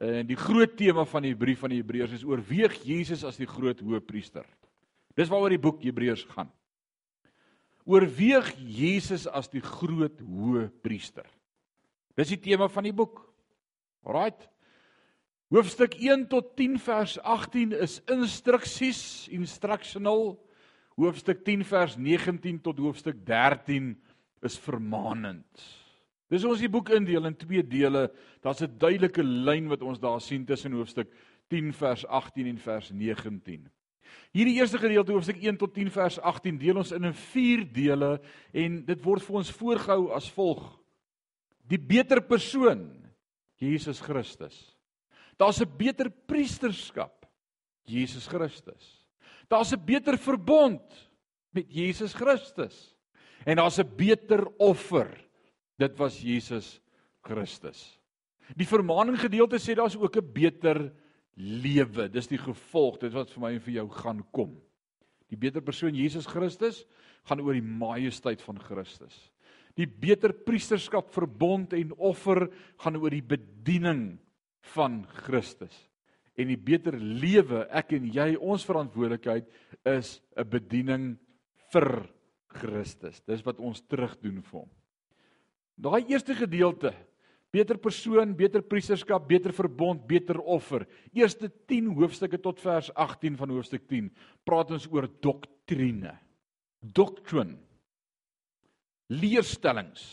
En die groot tema van die brief van die Hebreërs is oorweeg Jesus as die groot hoëpriester. Dis waaroor die boek Hebreërs gaan. Oorweeg Jesus as die groot hoëpriester. Dis die tema van die boek. Alraight. Hoofstuk 1 tot 10 vers 18 is instruksies, instructional. Hoofstuk 10 vers 19 tot hoofstuk 13 is vermaanend. Dis ons die boek indeel in twee dele. Daar's 'n duidelike lyn wat ons daar sien tussen hoofstuk 10 vers 18 en vers 19. Hierdie eerste gedeelte hoofstuk 1 tot 10 vers 18 deel ons in 'n vier dele en dit word vir ons voorgehou as volg: Die beter persoon, Jesus Christus. Daar's 'n beter priesterskap, Jesus Christus. Daar's 'n beter verbond met Jesus Christus. En daar's 'n beter offer Dit was Jesus Christus. Die vermaaning gedeelte sê daar's ook 'n beter lewe. Dis die gevolg dit wat vir my en vir jou gaan kom. Die beter persoon Jesus Christus gaan oor die majesteit van Christus. Die beter priesterskap verbond en offer gaan oor die bediening van Christus. En die beter lewe, ek en jy, ons verantwoordelikheid is 'n bediening vir Christus. Dis wat ons terugdoen vir hom. Daai eerste gedeelte, beter persoon, beter priesterskap, beter verbond, beter offer. Eerste 10 hoofstukke tot vers 18 van hoofstuk 10 praat ons oor doktrine. Doctrine. Leerstellings.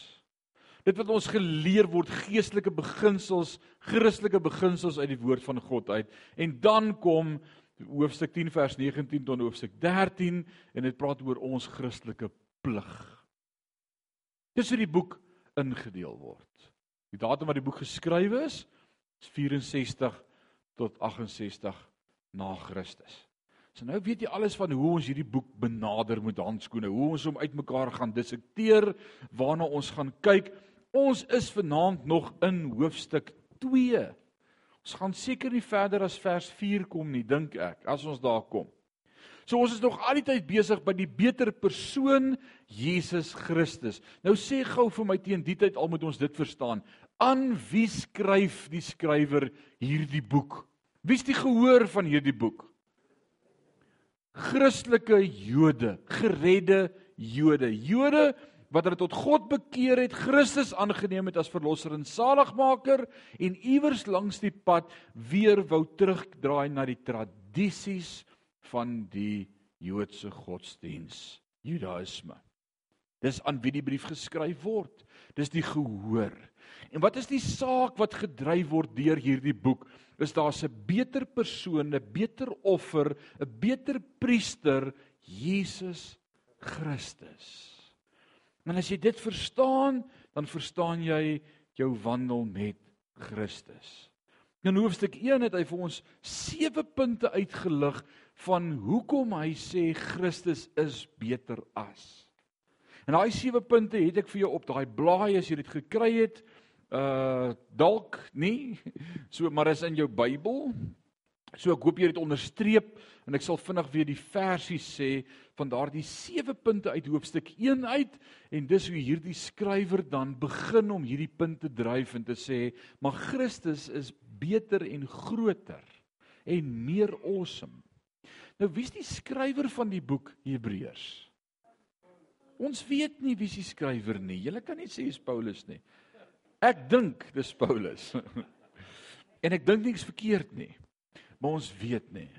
Dit wat ons geleer word geestelike beginsels, Christelike beginsels uit die woord van God uit. En dan kom hoofstuk 10 vers 19 tot hoofstuk 13 en dit praat oor ons Christelike plig. Dis hoe die boek ingedeel word. Die datum wat die boek geskrywe is, is 64 tot 68 na Christus. So nou weet jy alles van hoe ons hierdie boek benader met handskoene, hoe ons hom uitmekaar gaan dissekteer, waarna ons gaan kyk. Ons is vanaand nog in hoofstuk 2. Ons gaan seker nie verder as vers 4 kom nie, dink ek, as ons daar kom. So ons is nog al die tyd besig by die beter persoon Jesus Christus. Nou sê gou vir my teen die tyd al moet ons dit verstaan. Aan wie skryf die skrywer hierdie boek? Wie's die gehoor van hierdie boek? Christelike Jode, geredde Jode. Jode wat hulle tot God bekeer het, Christus aangeneem het as verlosser en saligmaker en iewers langs die pad weer wou terugdraai na die tradisies van die Joodse godsdiens, Judaïsme. Dis aan wie die brief geskryf word. Dis die gehoor. En wat is die saak wat gedryf word deur hierdie boek? Is daar 'n beter persoon, 'n beter offer, 'n beter priester, Jesus Christus. En as jy dit verstaan, dan verstaan jy jou wandel met Christus. In hoofstuk 1 het hy vir ons sewe punte uitgelig van hoekom hy sê Christus is beter as. En daai sewe punte het ek vir jou op daai blaai as jy dit gekry het. Uh dalk nie. So maar is in jou Bybel. So ek hoop jy het onderstreep en ek sal vinnig weer die versie sê van daardie sewe punte uit hoofstuk 1 uit en dis hoe hierdie skrywer dan begin om hierdie punte dryf en te sê maar Christus is beter en groter en meer awesome Nou wie's die skrywer van die boek Hebreërs? Ons weet nie wie se skrywer nie. Julle kan nie sê dis Paulus nie. Ek dink dis Paulus. en ek dink niks verkeerd nie. Maar ons weet nie.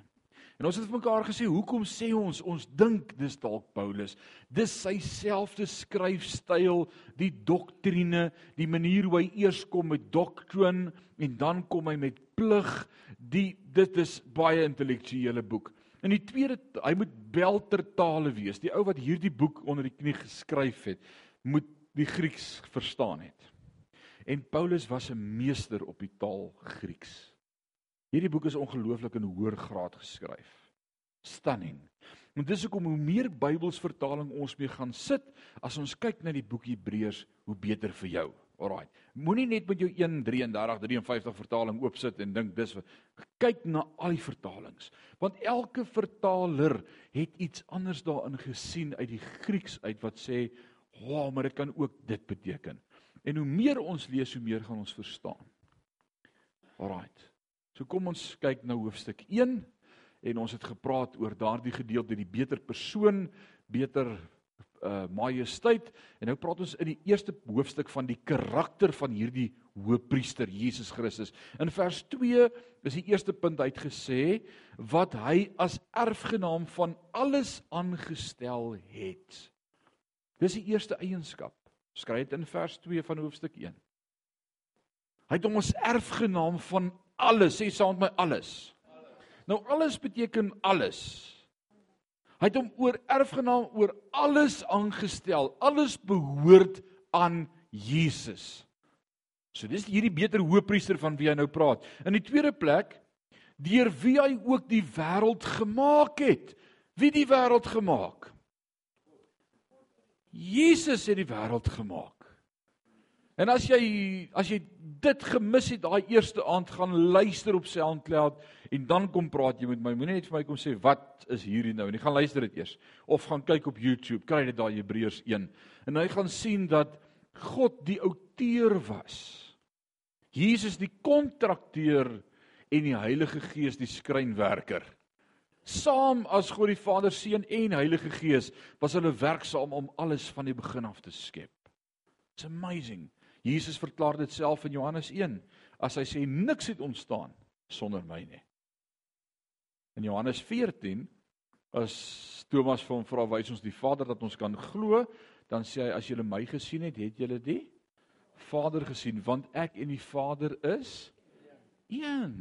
En ons het mekaar gesê, hoekom sê ons ons dink dis dalk Paulus? Dis sy selfde skryfstyl, die doktrine, die manier hoe hy eers kom met doctrine en dan kom hy met plig. Die dit is baie intellektuele boek. In die tweede hy moet belter tale wees. Die ou wat hierdie boek onder die knie geskryf het, moet die Grieks verstaan het. En Paulus was 'n meester op die taal Grieks. Hierdie boek is ongelooflik in hoër graad geskryf. Stunning. En dis hoekom hoe meer Bybelsvertaling ons mee gaan sit, as ons kyk na die boek Hebreërs, hoe beter vir jou. Alraai. Moenie net met jou 1:33 53 vertaling oopsit en dink dis kyk na al die vertalings. Want elke vertaler het iets anders daarin gesien uit die Grieks uit wat sê, "Wow, oh, maar dit kan ook dit beteken." En hoe meer ons lees, hoe meer gaan ons verstaan. Alraai. So kom ons kyk na hoofstuk 1 en ons het gepraat oor daardie gedeelte die beter persoon, beter uh majesteit en nou praat ons in die eerste hoofstuk van die karakter van hierdie hoëpriester Jesus Christus. In vers 2 is die eerste punt uitgesê wat hy as erfgenaam van alles aangestel het. Dis die eerste eienskap. Skryf dit in vers 2 van hoofstuk 1. Hy het hom as erfgenaam van alles, sê saam met my alles. Nou alles beteken alles. Hy het hom oor erfgenaam oor alles aangestel. Alles behoort aan Jesus. So dis hierdie beter hoëpriester van wie hy nou praat. In die tweede plek deur wie hy ook die wêreld gemaak het. Wie die wêreld gemaak? Jesus het die wêreld gemaak. En as jy as jy dit gemis het daai eerste aand gaan luister op SoundCloud en dan kom praat jy met my. Moenie net vir my kom sê wat is hierdie nou nie. Gaan luister dit eers of gaan kyk op YouTube. Kry dit daar Hebreërs 1. En hy gaan sien dat God die outeur was. Jesus die kontrakteur en die Heilige Gees die skrynwerker. Saam as God die Vader, Seun en Heilige Gees was hulle werksaam om alles van die begin af te skep. It's amazing. Jesus verklaar dit self in Johannes 1 as hy sê niks het ontstaan sonder my nie. In Johannes 14 as Thomas vir hom vra wys ons die Vader dat ons kan glo, dan sê hy as julle my gesien het, het julle die Vader gesien want ek en die Vader is een.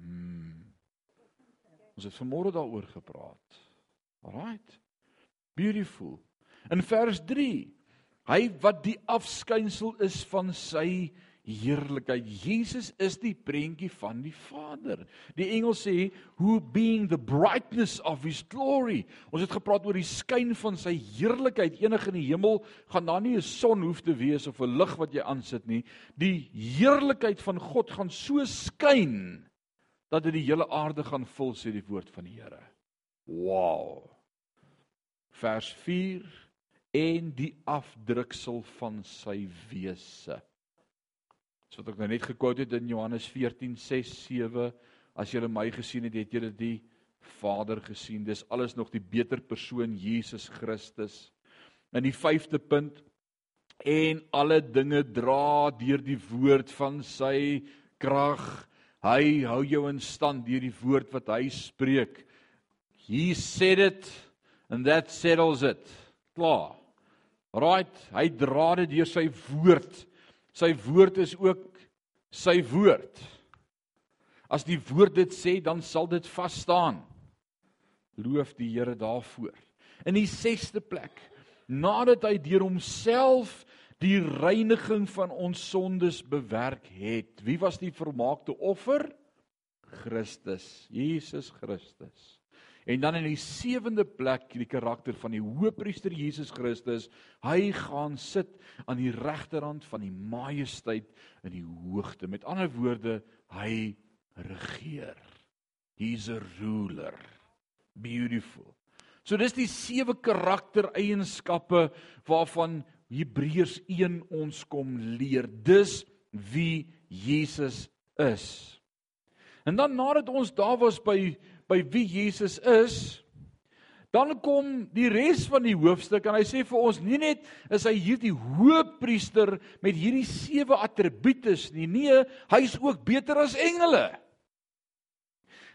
Hmm. Ons het vanmôre daaroor gepraat. Alraight. Beautiful. In vers Hy wat die afskynsel is van sy heerlikheid. Jesus is die prentjie van die Vader. Die engel sê who being the brightness of his glory. Ons het gepraat oor die skyn van sy heerlikheid. Enige in die hemel gaan daar nie 'n son hoef te wees of 'n lig wat jy aansit nie. Die heerlikheid van God gaan so skyn dat dit die hele aarde gaan vul sê die woord van die Here. Wow. Vers 4 en die afdruksel van sy wese. So wat ek nou net gekwote het in Johannes 14 6 7 as julle my gesien het, het julle die Vader gesien. Dis alles nog die beter persoon Jesus Christus. In die 5de punt en alle dinge dra deur die woord van sy krag. Hy hou jou in stand deur die woord wat hy spreek. He said it and that settles it. Klaar. Right, hy dra dit deur sy woord. Sy woord is ook sy woord. As die woord dit sê, dan sal dit vas staan. Loof die Here daarvoor. In die 6ste plek, nadat hy deur homself die reiniging van ons sondes bewerk het. Wie was die volmaakte offer? Christus, Jesus Christus. En dan in die sewende plek die karakter van die Hoëpriester Jesus Christus. Hy gaan sit aan die regterhand van die majesteit in die hoogte. Met ander woorde, hy regeer. He's a ruler. Beautiful. So dis die sewe karaktereienskappe waarvan Hebreërs 1 ons kom leer. Dis wie Jesus is. En dan nadat ons daar was by by wie Jesus is, dan kom die res van die hoofstuk en hy sê vir ons nie net is hy hierdie hoëpriester met hierdie sewe attribute nie, nee, hy's ook beter as engele.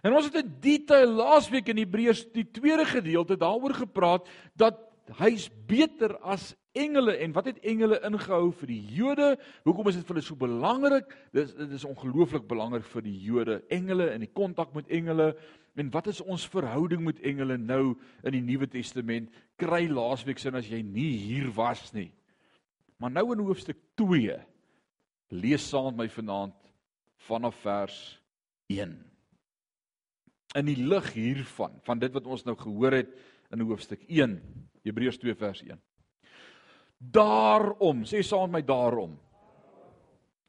En ons het in detail laasweek in Hebreërs die tweede gedeelte daaroor gepraat dat hy's beter as engele en wat het engele ingehou vir die Jode? Hoekom is dit vir hulle so belangrik? Dis dit is ongelooflik belangrik vir die Jode. Engele en die kontak met engele en wat is ons verhouding met engele nou in die Nuwe Testament? Kry laasweek sin as jy nie hier was nie. Maar nou in hoofstuk 2 lees saam met my vanaand vanaf vers 1. In die lig hiervan, van dit wat ons nou gehoor het in hoofstuk 1, Hebreërs 2 vers 1. Daarom, sê saam met my daarom.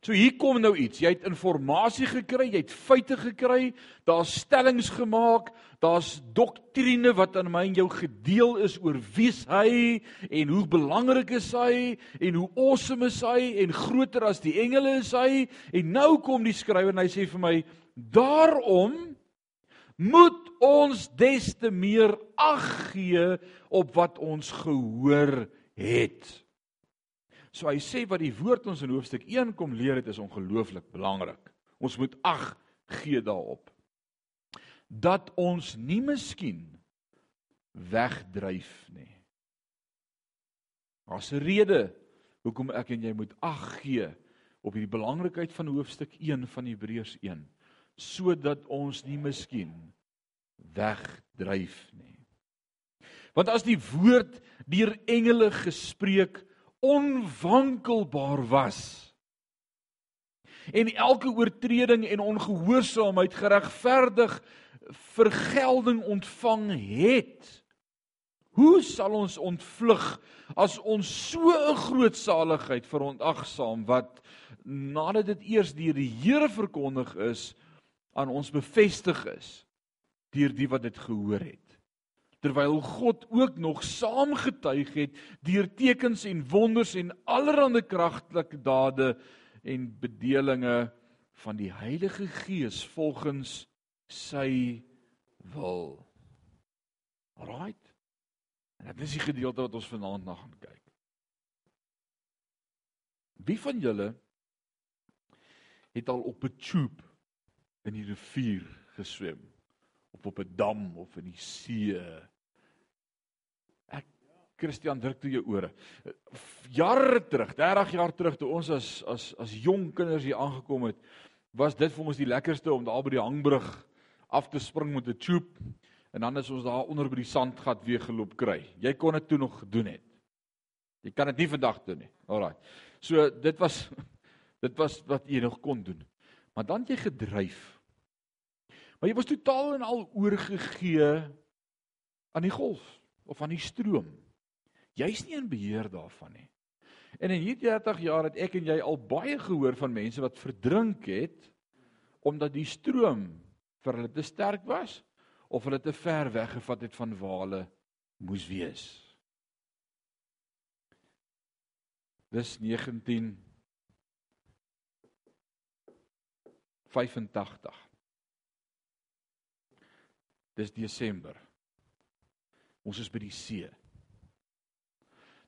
So hier kom nou iets. Jy het inligting gekry, jy het feite gekry, daar's stellings gemaak, daar's doktrine wat aan my en jou gedeel is oor wie's hy en hoe belangrik is hy en hoe awesome is hy en groter as die engele is hy. En nou kom die skrywer en hy sê vir my: "Daarom moet ons des te meer ag gee op wat ons gehoor het." So hy sê wat die woord ons in hoofstuk 1 kom leer het is ongelooflik belangrik. Ons moet ag gee daarop dat ons nie miskien wegdryf nie. Daar's 'n rede hoekom ek en jy moet ag gee op die belangrikheid van hoofstuk 1 van Hebreërs 1 sodat ons nie miskien wegdryf nie. Want as die woord deur engele gespreek onwankelbaar was. En elke oortreding en ongehoorsaamheid geregverdig vergelding ontvang het. Hoe sal ons ontvlug as ons so 'n groot saligheid verontagsaam wat nadat dit eers deur die Here verkondig is aan ons bevestig is deur die wat dit gehoor het terwyl God ook nog saamgetuig het deur tekens en wonders en allerlei kragtelike dade en bedelinge van die Heilige Gees volgens sy wil. Right? En dit is die gedeelte wat ons vanaand na gaan kyk. Wie van julle het al op 'n tube in die rivier geswem? Of op 'n dam of in die see? Christian druk toe jou ore. Jare terug, 30 jaar terug toe ons as as as jong kinders hier aangekom het, was dit vir ons die lekkerste om daar by die hangbrug af te spring met 'n tube en dan is ons daar onder by die sandgat weer geloop kry. Jy kon dit toe nog gedoen het. Jy kan dit nie vandag doen nie. Alraai. So dit was dit was wat jy nog kon doen. Maar dan jy gedryf. Maar jy was totaal en al oorgegee aan die golf of aan die stroom. Jy's nie in beheer daarvan nie. En in hierdie 30 jaar het ek en jy al baie gehoor van mense wat verdrink het omdat die stroom vir hulle te sterk was of hulle te ver weggevat het van waar hulle moes wees. Dis 19 85. Dis Desember. Ons is by die see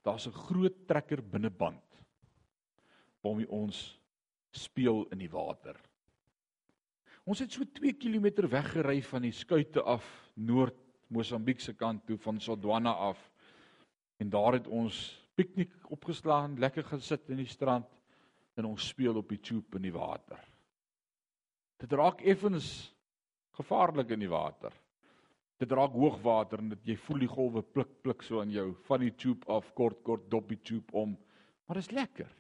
daar's 'n groot trekker binneband waarmee ons speel in die water. Ons het so 2 km weggery van die skuite af noord Mosambiek se kant toe van Sodwana af. En daar het ons piknik opgeslaan, lekker gesit in die strand en ons speel op die tube in die water. Dit raak effens gevaarlik in die water dit raak hoogwater en dit jy voel die golwe pluk pluk so aan jou. Van die tube af kort kort dop die tube om. Maar dit is lekker.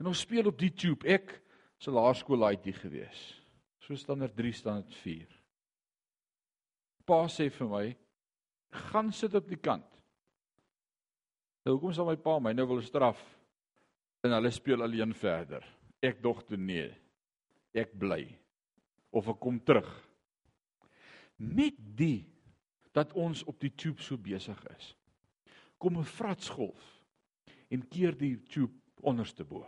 En ons speel op die tube. Ek se laerskool laaitjie gewees. So standaard 3 standaard 4 pa sê vir my gaan sit op die kant. Nou hoekom sal my pa my nou wil straf en hulle speel alleen verder? Ek dog toe nee. Ek bly. Of ek kom terug met die dat ons op die tube so besig is. Kom 'n fratsgolf en keer die tube onderste bo.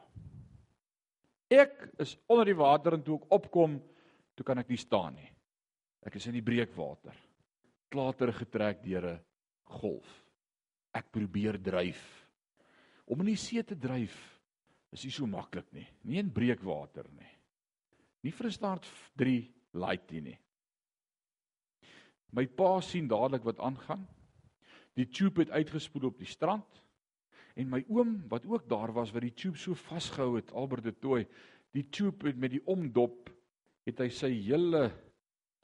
Ek is onder die water en toe ek opkom, toe kan ek nie staan nie. Ek is in die breekwater. Klater getrek deur 'n golf. Ek probeer dryf. Om in die see te dryf is nie so maklik nie. Nie in breekwater nie. Nie vir 'n start 3 light nie. My pa sien dadelik wat aangaan. Die tube het uitgespoel op die strand en my oom wat ook daar was wat die tube so vasgehou het, Albert de Tooi, die tube het met die omdop het hy sy hele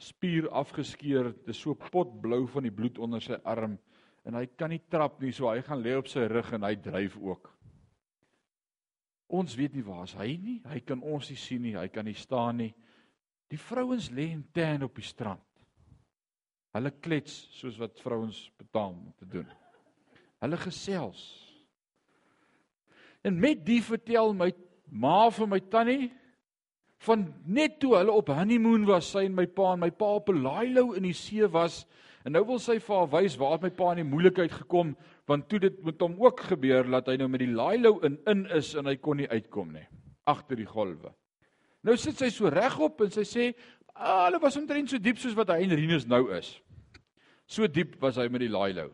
spier afgeskeur, dit is so potblou van die bloed onder sy arm en hy kan nie trap nie, so hy gaan lê op sy rug en hy dryf ook. Ons weet nie waar hy nie, hy kan ons nie sien nie, hy kan nie staan nie. Die vrouens lê in tan op die strand. Hulle klets soos wat vrouens betaam om te doen. Hulle gesels. En met die vertel my ma van my tannie van net toe hulle op honeymoon was, sy en my pa en my pa op 'n laailou in die see was en nou wil sy vir haar wys waar my pa in die moeilikheid gekom want toe dit met hom ook gebeur dat hy nou met die laailou in in is en hy kon nie uitkom nie agter die golwe. Nou sit sy so regop en sy sê, ah, "Hulle was omtrent so diep soos wat hy en Rinus nou is." So diep was hy met die laailou.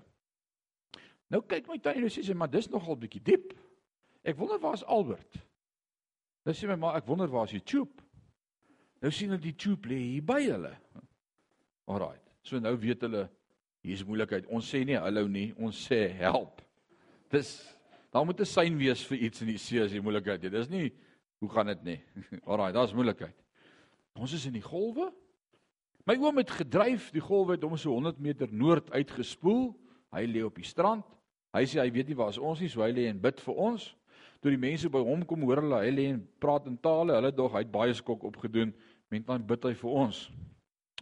Nou kyk my tannie en sê sy, "Maar dis nogal bietjie diep." Ek wonder waar is Albert? Nou sê my ma, "Ek wonder waar is die tube?" Nou sien hulle die tube lê hier by hulle. Alraai. So nou weet hulle hier's moeilikheid. Ons sê nie hallo nie, ons sê help. Dis daar moet 'n sein wees vir iets in die see as jy moeilikheid het. Dis nie hoe gaan dit nie. Alraai, daar's moeilikheid. Ons is in die golwe. My oom het gedryf, die golwe het hom so 100 meter noord uitgespoel. Hy lê op die strand. Hy sê hy weet nie waar ons is, so hy lê en bid vir ons. Toe die mense by hom kom, hoor hulle hy lê en praat in tale. Hulle dog hy het baie skok opgedoen. Met dan bid hy vir ons.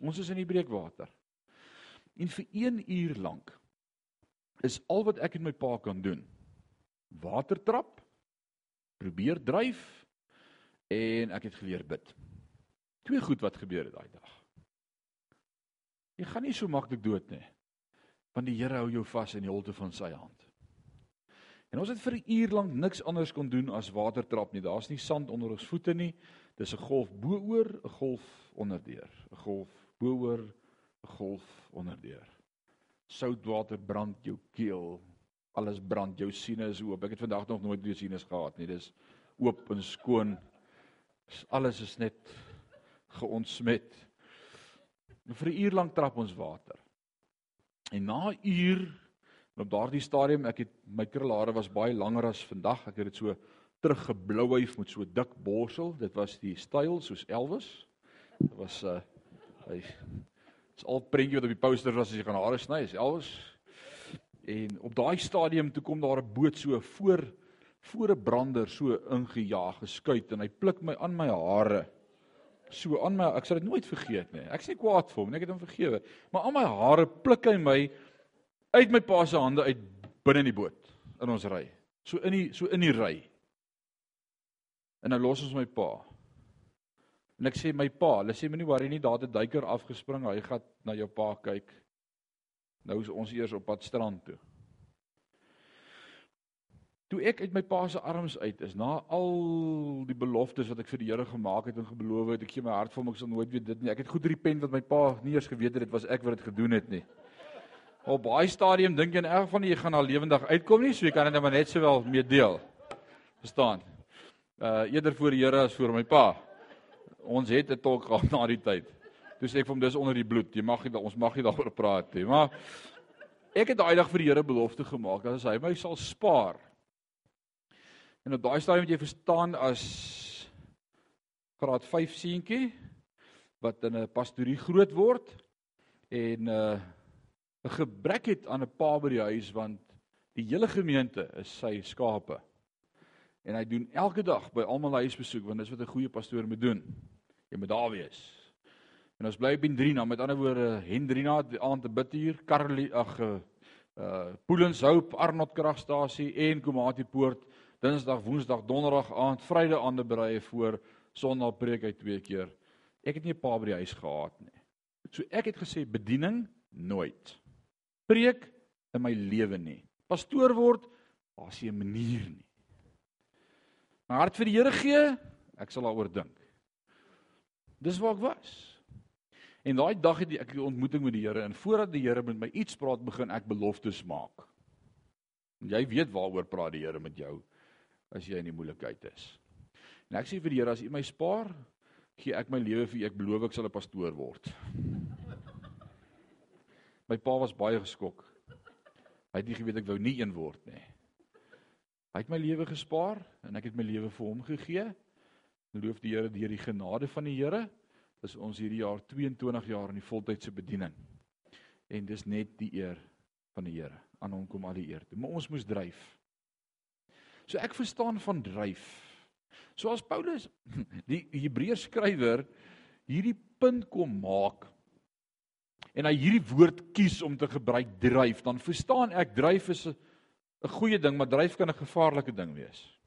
Ons is in die breekwater. En vir 1 uur lank is al wat ek en my pa kan doen. Water trap, probeer dryf en ek het geleer bid. Twee goed wat gebeur het daai dag. Jy gaan nie so maklik dood nie want die Here hou jou vas in die holte van sy hand. En ons het vir 'n uur lank niks anders kon doen as water trap nie. Daar's nie sand onder ons voete nie. Dis 'n golf bo-oor, 'n golf onderdeur, 'n golf bo-oor, 'n golf onderdeur. Soutwater brand jou keel. Alles brand, jou sinus oop. Ek het vandag nog nooit weer sinus gehad nie. Dis oop en skoon. Alles is net geontsmet. En vir 'n uur lank trap ons water. En na 'n uur op daardie stadium, ek het my krulhare was baie langer as vandag. Ek het dit so teruggeblouwyf met so dik borsel. Dit was die styl soos Elvis. Dit was uh hy is al prentjie wat op die poster was as jy gaan hare sny, is Elvis. En op daai stadium toe kom daar 'n boot so voor voor 'n brander so ingejaag geskuit en hy pluk my aan my hare so aan my ek sal dit nooit vergeet nie. Ek's nie kwaad vir hom nie, ek het hom vergewe. Maar aan my hare pluk hy my uit my pa se hande uit binne in die boot in ons ry. So in die so in die ry. En nou los ons my pa. En ek sê my pa, hulle sê moenie worry nie, daar het 'n duiker afgespring, hy gaan na jou pa kyk. Nou is ons eers op pad strand toe. Toe ek uit my pa se arms uit is na al die beloftes wat ek vir die Here gemaak het en gebeloof het, ek gee my hart vir hom, ek sal nooit weer dit nie. Ek het goed repent dat my pa nie eers geweet het dit was ek wat dit gedoen het nie. Op baie stadium dink jy in elk geval jy gaan al lewendig uitkom nie, so jy kan dit maar net sowel mee deel. Verstaan? Uh eerder voor die Here as voor my pa. Ons het 'n tolk gehad na die tyd. Toe sê ek vir hom dis onder die bloed. Jy mag nie ons mag nie daaroor praat nie. Maar ek het daai dag vir die Here belofte gemaak dat as hy my sal spaar En op daai stadium moet jy verstaan as graad 5 seentjie wat in 'n pastorie groot word en uh 'n gebrek het aan 'n pa by die huis want die hele gemeente is sy skape. En hy doen elke dag by almal huisbesoek want dis wat 'n goeie pastoor moet doen. Jy moet daar wees. En ons bly op Hendrina, met ander woorde Hendrina aand te bid hier, Karli ag uh Poolenshoop, Arnold kragstasie en Komati poort Dinsdag, Woensdag, Donderdag aand, Vrydag aande berei voor Sondag preek hy twee keer. Ek het nie 'n pa by die huis gehad nie. So ek het gesê bediening nooit. Preek in my lewe nie. Pastoor word, daar's nie 'n manier nie. My hart vir die Here gee, ek sal daaroor dink. Dis waar ek was. En daai dag het ek 'n ontmoeting met die Here en voordat die Here met my iets praat, begin ek beloftes maak. Jy weet waaroor praat die Here met jou as jy in die moeilikheid is. En ek sê vir die Here as U my spaar, gee ek my lewe vir U. Ek beloof ek sal 'n pastoor word. My pa was baie geskok. Hy het nie geweet ek wou nie een word nie. Hy het my lewe gespaar en ek het my lewe vir hom gegee. Loof die Here deur die genade van die Here is ons hierdie jaar 22 jaar in die voltydse bediening. En dis net die eer van die Here. Aan hom kom al die eer. Maar ons moes dryf. So ek verstaan van dryf. So as Paulus die Hebreërs skrywer hierdie punt kom maak en hy hierdie woord kies om te gebruik dryf, dan verstaan ek dryf is 'n goeie ding, maar dryf kan 'n gevaarlike ding wees.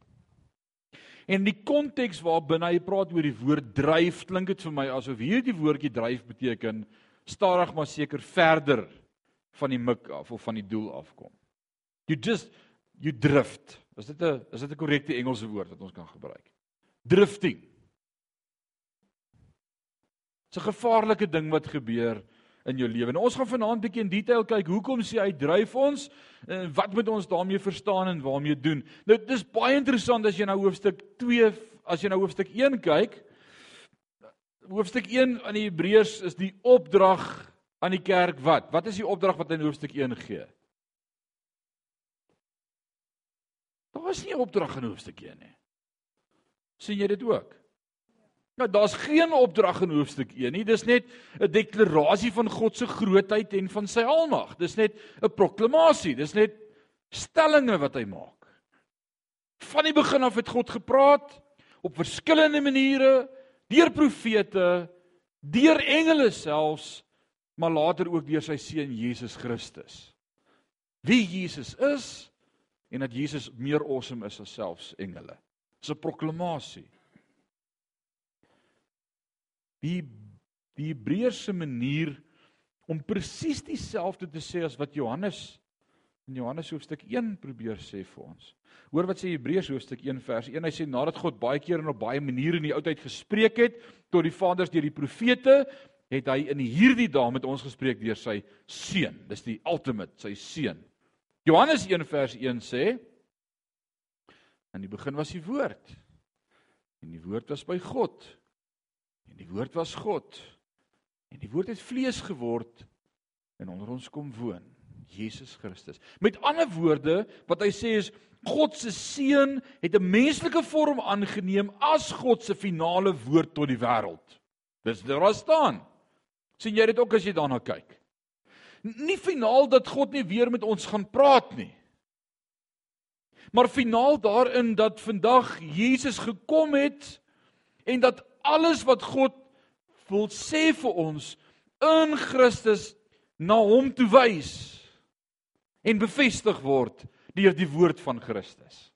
En die konteks waarbinne hy praat oor die woord dryf, klink dit vir my asof hierdie woordjie dryf beteken stadig maar seker verder van die mik af of van die doel afkom. You just you drift. Is dit 'n is dit 'n korrekte Engelse woord wat ons kan gebruik? Drifting. Dit's 'n gevaarlike ding wat gebeur in jou lewe. Nou ons gaan vanaand bietjie in detail kyk hoekom sê hy dryf ons en wat moet ons daarmee verstaan en waarmee doen. Nou dis baie interessant as jy na hoofstuk 2 as jy na hoofstuk 1 kyk. Hoofstuk 1 aan die Hebreërs is die opdrag aan die kerk wat? Wat is die opdrag wat in hoofstuk 1 gee? Daar is nie 'n opdrag in hoofstuk 1 nie. sien jy dit ook? Nou daar's geen opdrag in hoofstuk 1 nie. Dis net 'n deklarasie van God se grootheid en van sy almag. Dis net 'n proklamasie. Dis net stellings wat hy maak. Van die begin af het God gepraat op verskillende maniere deur profete, deur engele selfs, maar later ook deur sy seun Jesus Christus. Wie Jesus is en dat Jesus meer awesome is as selfs engele. Dis 'n proklamasie. Die die Hebreëse manier om presies dieselfde te sê as wat Johannes in Johannes hoofstuk 1 probeer sê vir ons. Hoor wat sê Hebreërs hoofstuk 1 vers 1. Hy sê nadat God baie keer en op baie maniere in die ou tyd gespreek het tot die vaders deur die profete, het hy in hierdie dae met ons gespreek deur sy seun. Dis die ultimate, sy seun. Johannes 1 vers 1 sê: In die begin was die woord. En die woord was by God. En die woord was God. En die woord het vlees geword en onder ons kom woon. Jesus Christus. Met ander woorde, wat hy sê is God se seun het 'n menslike vorm aangeneem as God se finale woord tot die wêreld. Dis daar staan. sien jy dit ook as jy daarna kyk? Nie finaal dat God nie weer met ons gaan praat nie. Maar finaal daarin dat vandag Jesus gekom het en dat alles wat God wil sê vir ons in Christus na hom toe wys en bevestig word deur die woord van Christus.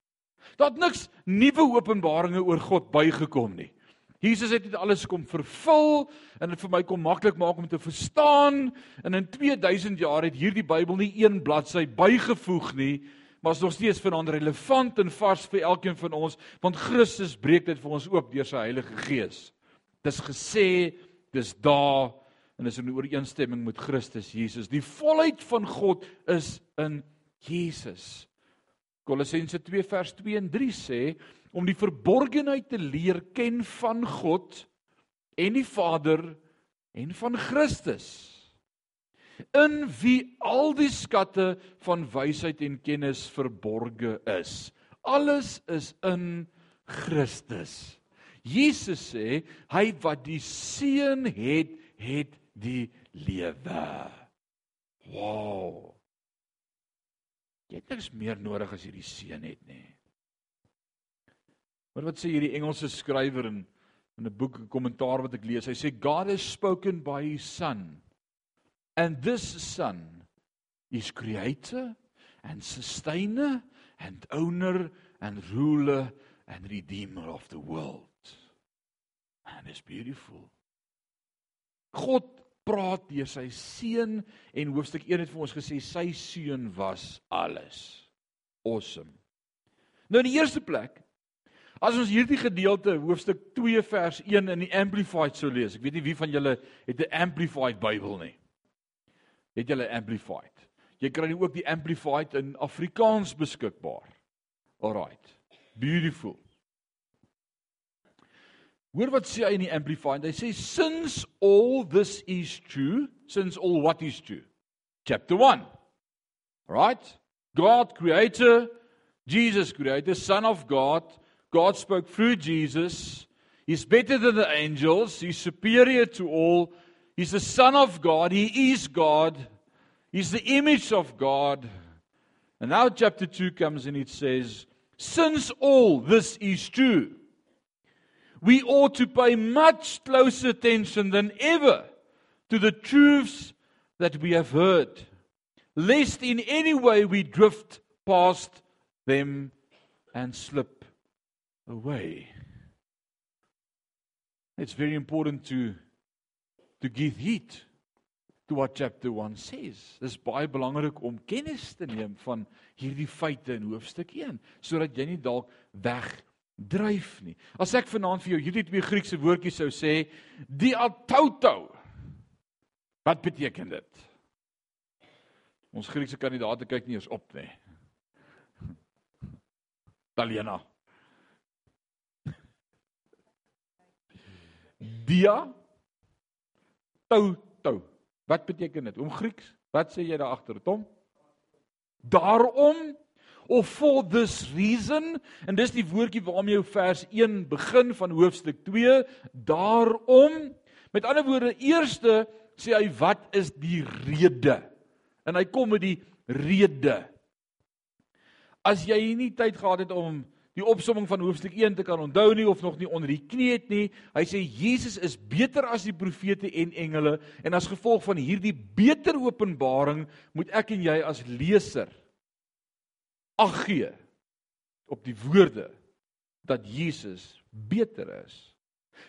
Daar het niks nuwe openbaringe oor God bygekom nie. Jesus het dit alles kom vervul en dit vir my kom maklik maak om te verstaan en in 2000 jaar het hierdie Bybel nie een bladsy bygevoeg nie, maar is nog steeds vanaand relevant en vars vir elkeen van ons want Christus breek dit vir ons oop deur sy Heilige Gees. Dis gesê, dis daar en is in ooreenstemming met Christus Jesus. Die volheid van God is in Jesus. Kolossense 2 vers 2 en 3 sê om die verborgenheid te leer ken van God en die Vader en van Christus in wie al die skatte van wysheid en kennis verborge is. Alles is in Christus. Jesus sê hy wat die seun het, het die lewe. Wow. Jy het niks meer nodig as jy die seën het nie. Maar wat sê hierdie Engelse skrywer in in 'n boek, 'n kommentaar wat ek lees? Hy sê God has spoken by his son. And this son is creator and sustainer and owner and ruler and redeemer of the world. And it's beautiful. God praat deur sy seun en hoofstuk 1 het vir ons gesê sy seun was alles. Awesome. Nou in die eerste plek as ons hierdie gedeelte hoofstuk 2 vers 1 in die amplified sou lees. Ek weet nie wie van julle het 'n amplified Bybel nie. Het julle amplified? Jy kry nou ook die amplified in Afrikaans beskikbaar. Alraight. Beautiful. Hoor wat sê hy in die amplified? Hy sê since all this is true, since all what is true. Chapter 1. Right? God creator, Jesus creator, son of God, God spoke through Jesus. He's better than the angels, he's superior to all. He's the son of God, he is God. He's the image of God. And now chapter 2 comes and it says, since all this is true, we ought to pay much closer attention than ever to the truths that we have heard, lest in any way we drift past them and slip away. It's very important to to give heed to what chapter 1 says. Dis baie belangrik om kennis te neem van hierdie feite in hoofstuk 1 sodat jy nie dalk wegdryf nie. As ek vanaand vir jou hierdie twee Griekse woordjies sou sê, die autouto. Wat beteken dit? Ons Griekse kandidaate kyk nie eens op nie. Italiana. Dia tou tou. Wat beteken dit? Om Grieks? Wat sê jy daar agter, Tom? Daarom of for this reason en dis die woordjie waarmee jou vers 1 begin van hoofstuk 2 daarom met ander woorde eerste sê hy wat is die rede en hy kom met die rede as jy nie tyd gehad het om die opsomming van hoofstuk 1 te kan onthou nie of nog nie onder die knie het nie. Hy sê Jesus is beter as die profete en engele en as gevolg van hierdie beter openbaring moet ek en jy as leser ag gee op die woorde dat Jesus beter is.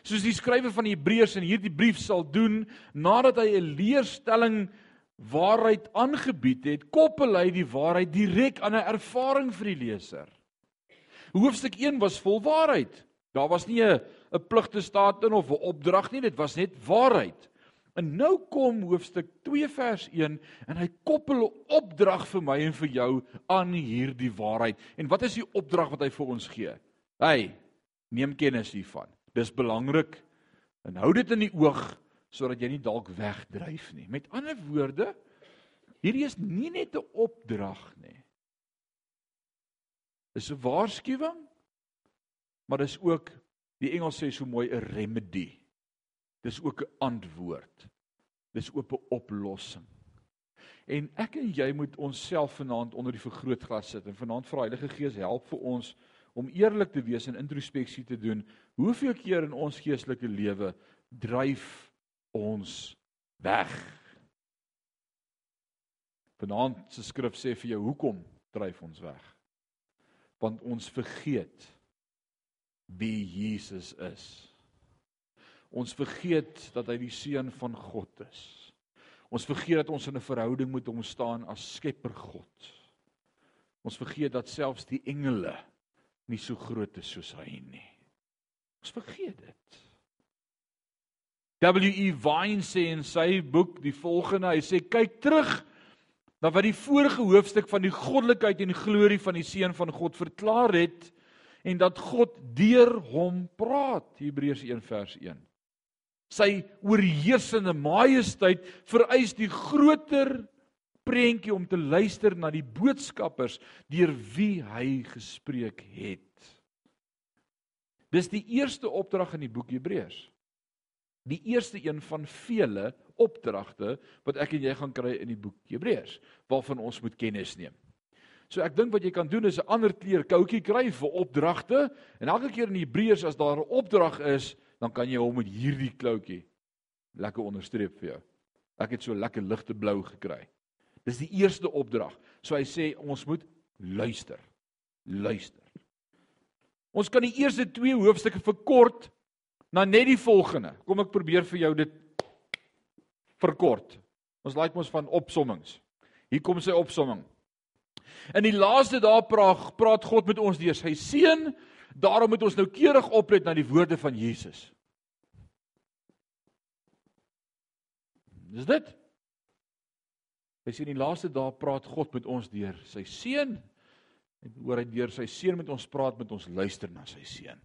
Soos die skrywer van die Hebreërs in hierdie brief sal doen nadat hy 'n leerstelling waarheid aangebied het, koppel hy die waarheid direk aan 'n ervaring vir die leser. Hoofstuk 1 was vol waarheid. Daar was nie 'n 'n pligte staat in of 'n opdrag nie, dit was net waarheid. En nou kom hoofstuk 2 vers 1 en hy koppel 'n opdrag vir my en vir jou aan hierdie waarheid. En wat is die opdrag wat hy vir ons gee? Hey, neem kennis hiervan. Dis belangrik en hou dit in die oog sodat jy nie dalk wegdryf nie. Met ander woorde, hierdie is nie net 'n opdrag nie is 'n waarskuwing, maar dis ook die Engels sê so mooi 'n remedy. Dis ook 'n antwoord. Dis ook 'n oplossing. En ek en jy moet onsself vanaand onder die vergrootglas sit en vanaand vra Heilige Gees help vir ons om eerlik te wees en introspeksie te doen. Hoeveel keer in ons geestelike lewe dryf ons weg? Vanaand se skrif sê vir jou hoekom dryf ons weg? Want ons vergeet wie Jesus is. Ons vergeet dat hy die seun van God is. Ons vergeet dat ons in 'n verhouding met hom staan as Skepper God. Ons vergeet dat selfs die engele nie so groot is soos hy nie. Ons vergeet dit. W.E. Vine sê in sy boek die volgende, hy sê kyk terug na wat die vorige hoofstuk van die goddelikheid en glorie van die seun van God verklaar het en dat God deur hom praat Hebreërs 1 vers 1 sy oorheersende majesteit vereis die groter prentjie om te luister na die boodskappers deur wie hy gespreek het. Dis die eerste opdrag in die boek Hebreërs die eerste een van vele opdragte wat ek en jy gaan kry in die boek Hebreërs waarvan ons moet kennis neem. So ek dink wat jy kan doen is 'n ander kleur koutjie kry vir opdragte en elke keer in Hebreërs as daar 'n opdrag is, dan kan jy hom met hierdie kloutjie lekker onderstreep vir jou. Ek het so lekker ligte blou gekry. Dis die eerste opdrag. So hy sê ons moet luister. Luister. Ons kan die eerste 2 hoofstukke verkort na net die volgende. Kom ek probeer vir jou dit verkort. Ons like mos van opsommings. Hier kom sy opsomming. In die laaste dae praat praat God met ons deur sy seun. Daarom moet ons nou keurig oplet na die woorde van Jesus. Dis dit. Hy sê in die laaste dae praat God met ons deur sy seun. En hoor hy deur sy seun met ons praat met ons luister na sy seun.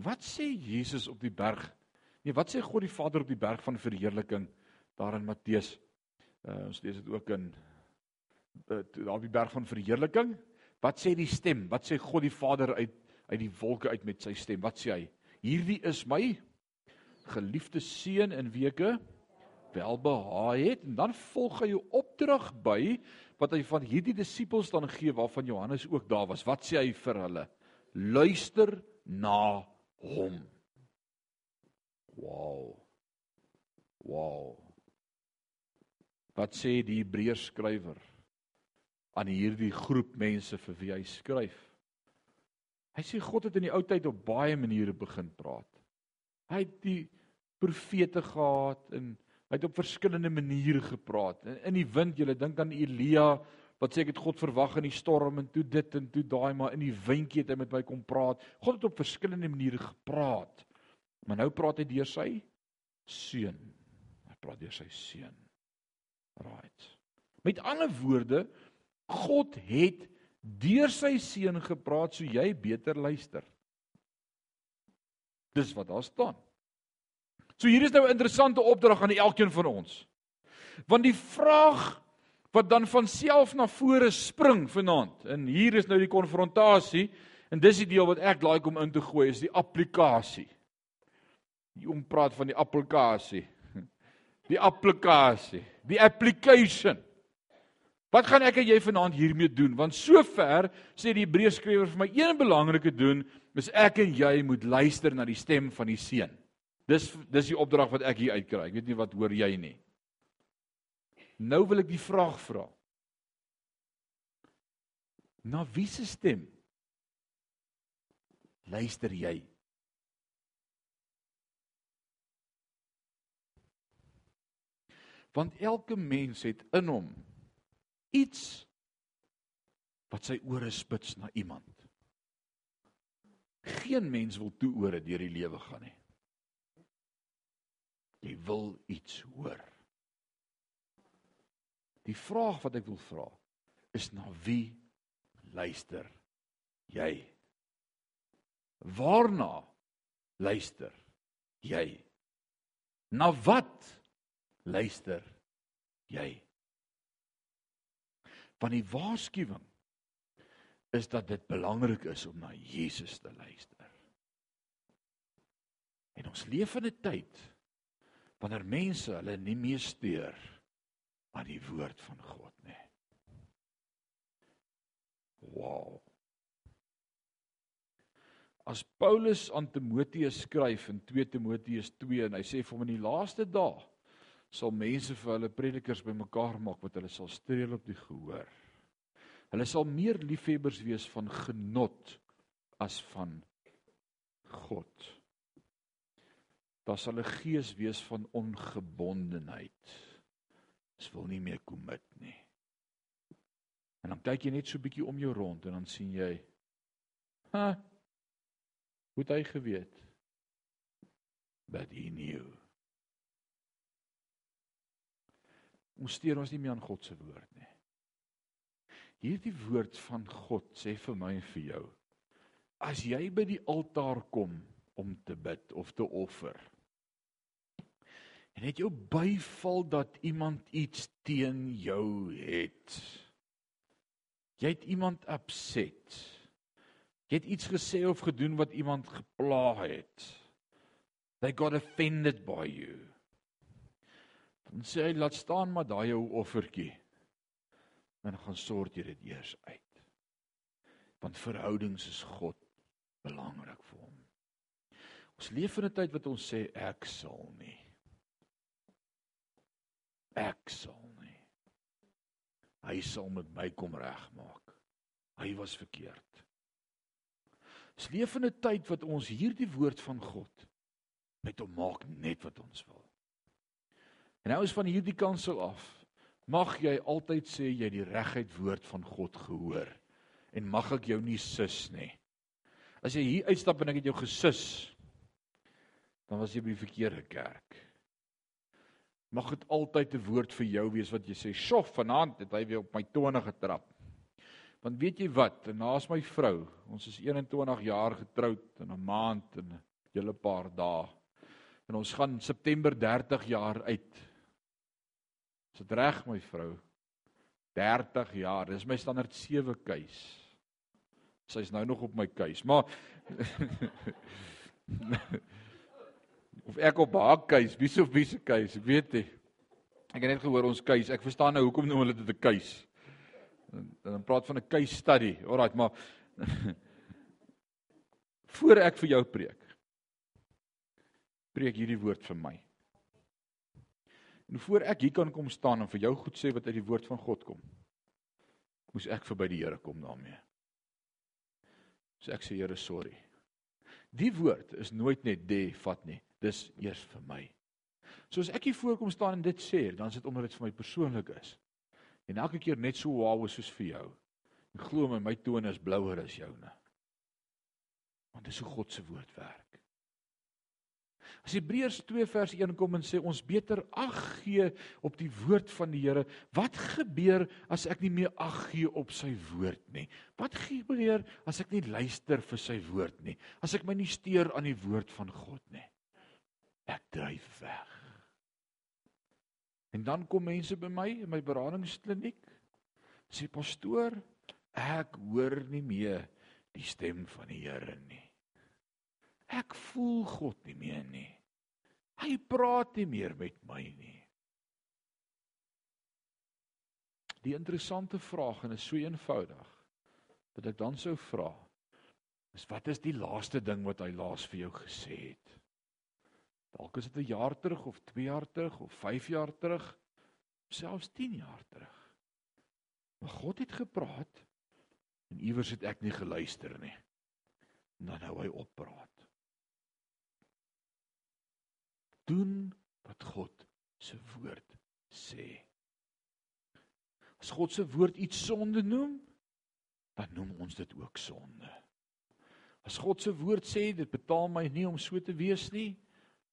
Wat sê Jesus op die berg? Nee, wat sê God die Vader op die berg van verheerliking daar in Matteus? Uh, ons lees dit ook in uh, daar op die berg van verheerliking. Wat sê die stem? Wat sê God die Vader uit uit die wolke uit met sy stem? Wat sê hy? Hierdie is my geliefde seun in weke welbehaag het en dan volg hy 'n opdrag by wat hy van hierdie disippels dan gee waarvan Johannes ook daar was. Wat sê hy vir hulle? Luister na hom. Wow. Wow. Wat sê die Hebreërs skrywer aan hierdie groep mense vir wie hy skryf? Hy sê God het in die ou tyd op baie maniere begin praat. Hy het die profete gehad en hy het op verskillende maniere gepraat. In, die wind, jy dink aan Elia wat sê ek het God verwag in die storm en toe dit en toe daai maar in die windjie het hy met my kom praat. God het op verskillende maniere gepraat. Maar nou praat hy deur sy seun. Hy praat deur sy seun. Right. Met ander woorde, God het deur sy seun gepraat so jy beter luister. Dis wat daar staan. So hier is nou 'n interessante opdrag aan elkeen van ons. Want die vraag wat dan van self na vore spring vanaand en hier is nou die konfrontasie en dis die deel wat ek like om in te gooi is die applikasie. Die om praat van die applikasie. Die applikasie, die application. Wat gaan ek en jy vanaand hiermee doen? Want sover sê die Hebreërskrywer vir my een belangrike doen, is ek en jy moet luister na die stem van die Seun. Dis dis die opdrag wat ek hier uitkry. Ek weet nie wat hoor jy nie. Nou wil ek die vraag vra. Na wie se stem luister jy? Want elke mens het in hom iets wat sy ore spits na iemand. Geen mens wil toe ore deur die lewe gaan nie. Jy wil iets hoor. Die vraag wat ek wil vra is na wie luister jy? Waarna luister jy? Na wat luister jy? Want die waarskuwing is dat dit belangrik is om na Jesus te luister. En ons leef in 'n tyd wanneer mense hulle nie meer steur aan die woord van God nie. Wow. As Paulus aan Timoteus skryf in 2 Timoteus 2 en hy sê vir hom in die laaste dae sal mense vir hulle predikers bymekaar maak wat hulle sal streel op die gehoor. Hulle sal meer liefhebbers wees van genot as van God. Daar sal 'n gees wees van ongebondenheid. Hulle wil nie meer commit nie. En dan kyk jy net so 'n bietjie om jou rond en dan sien jy ha hoe hy geweet? But he knew. Ons steur ons nie meer aan God se woord nie. Hierdie woord van God sê vir my en vir jou. As jy by die altaar kom om te bid of te offer. En het jou byval dat iemand iets teen jou het. Jy het iemand upset. Jy het iets gesê of gedoen wat iemand gepla het. They got offended by you. Dan sê hy laat staan maar daai jou offertjie. En gaan sort jy dit eers uit. Want verhoudings is God belangrik vir hom. Ons leef in 'n tyd wat ons sê ek sal nie. Ek sal nie. Hy sal met my kom regmaak. Hy was verkeerd. Ons leef in 'n tyd wat ons hierdie woord van God met hom maak net wat ons wil. En nou is van hierdie kansel af. Mag jy altyd sê jy die regheid woord van God gehoor en mag ek jou nie sus nie. As jy hier uitstap en ek het jou gesus, dan was jy by die verkeerde kerk. Mag dit altyd 'n woord vir jou wees wat jy sê, "Sjof, vanaand het hy weer op my tone getrap." Want weet jy wat? Naas my vrou, ons is 21 jaar getroud in 'n maand en 'n hele paar dae. En ons gaan September 30 jaar uit. Is dit reg my vrou? 30 jaar. Dis my standaard 7 keus. Sy's nou nog op my keus, maar of ek op haar keus, wie sou wie se keus, ek weet nie. Ek het net gehoor ons keus. Ek verstaan nou hoekom noem hulle dit 'n keus. Dan praat van 'n case study. Alraai, maar voor ek vir jou preek. Preek hierdie woord vir my. En voor ek hier kan kom staan en vir jou goed sê wat uit die woord van God kom, moes ek verby die Here kom daarmee. So ek sê Here, sorry. Die woord is nooit net de vat nie. Dis eers vir my. So as ek hier voorkom staan en dit sê, dan is dit omdat dit vir my persoonlik is. En elke keer net so wow soos vir jou. En glo my, my tone is blouer as joune. Want dis hoe God se woord werk. As Hebreërs 2 vers 1 kom en sê ons beter ag gee op die woord van die Here, wat gebeur as ek nie meer ag gee op sy woord nie? Wat gebeur as ek nie luister vir sy woord nie? As ek my nie steur aan die woord van God nie? Ek dryf weg. En dan kom mense by my in my beradingskliniek. Sê pastoor, ek hoor nie meer die stem van die Here nie. Ek voel God nie meer nie. Hy praat nie meer met my nie. Die interessante vraag en is so eenvoudig dat ek dan sou vra is wat is die laaste ding wat hy laas vir jou gesê het? Dalk is dit 'n jaar terug of 2 jaar terug of 5 jaar terug, selfs 10 jaar terug. Maar God het gepraat en iewers het ek nie geluister nie. En dan hou hy op praat. doen wat God se woord sê. As God se woord iets sonde noem, dan noem ons dit ook sonde. As God se woord sê dit betaal my nie om so te wees nie,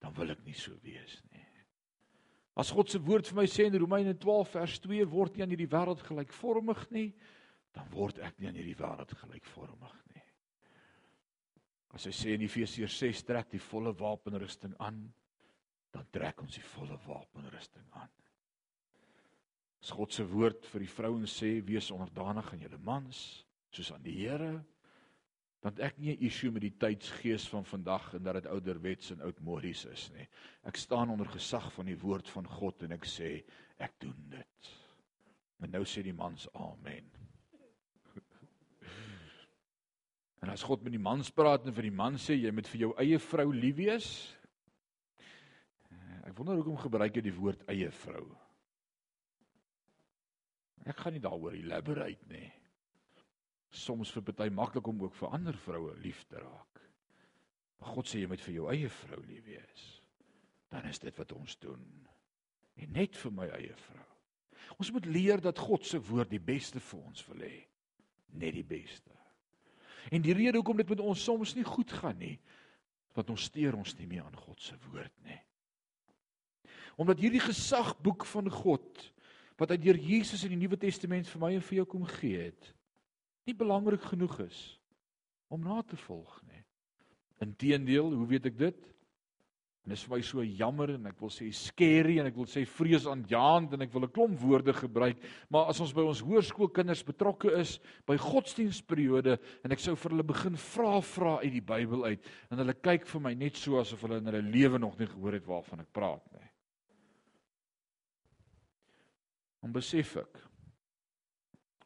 dan wil ek nie so wees nie. As God se woord vir my sê in Romeine 12 vers 2 word nie aan hierdie wêreld gelykvormig nie, dan word ek nie aan hierdie wêreld gelykvormig nie. As hy sê in Efesiërs 6 trek die volle wapenrusting aan, dan trek ons die volle wapenrusting aan. As God se woord vir die vrouens sê wees onderdanig aan julle mans soos aan die Here, dan ek nie 'n issue met die tydsgees van vandag en dat dit ouderwets en oudmodies is nie. Ek staan onder gesag van die woord van God en ek sê ek doen dit. En nou sê die mans amen. En as God met die mans praat en vir die man sê jy moet vir jou eie vrou lief wees, Ek wonder hoekom gebruik jy die woord eie vrou. Ek gaan nie daaroor elaborate nie. Soms vir party maklik om ook vir ander vroue lief te raak. Maar God sê jy moet vir jou eie vrou lief wees. Dan is dit wat ons doen. En net vir my eie vrou. Ons moet leer dat God se woord die beste vir ons wil hê. Net die beste. En die rede hoekom dit met ons soms nie goed gaan nie, want ons steur ons nie meer aan God se woord nie omdat hierdie gesagboek van God wat hy deur Jesus in die Nuwe Testament vir my en vir jou kom gee het, nie belangrik genoeg is om na te volg nie. Inteendeel, hoe weet ek dit? En dit is vir my so jammer en ek wil sê scary en ek wil sê vreesaanjaend en ek wil 'n klomp woorde gebruik, maar as ons by ons hoërskoolkinders betrokke is by godsdienstperiode en ek sou vir hulle begin vra vra uit die Bybel uit en hulle kyk vir my net so asof hulle in hulle lewe nog nie gehoor het waarvan ek praat nie. Dan besef ek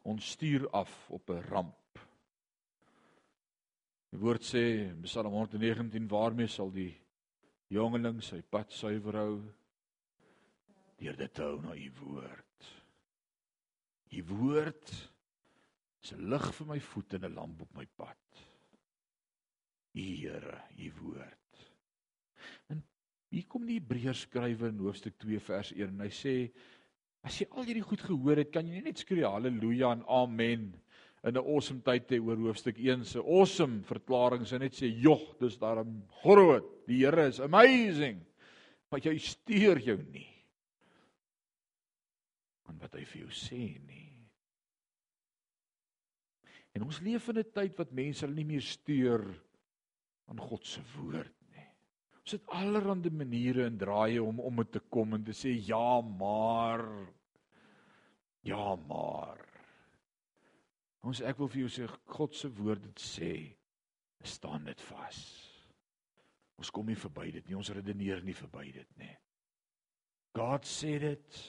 ons stuur af op 'n ramp. Die woord sê in Psalm 119 waarmee sal die jongeling sy pad suiwer hou deur dit te hou na u woord. U woord is 'n lig vir my voete en 'n lamp op my pad. U Here, u woord. En hier kom die Hebreërs skrywer in hoofstuk 2 vers 1 en hy sê As jy al hierdie goed gehoor het, kan jy net skree haleluja en amen in 'n awesome tyd te oor hoofstuk 1 se awesome verklaring en net sê jog, dis daarom groot. Die Here is amazing. Maar jy steur jou nie aan wat hy vir jou sê nie. En ons leef in 'n tyd wat mense hulle nie meer steur aan God se woord nie. Ons het allerlei maniere en draaie om om dit te kom en te sê ja, maar Ja, maar ons ek wil vir jou sê God se woord dit sê, staan dit vas. Ons kom nie verby dit nie, ons redeneer nie verby dit nie. God said it.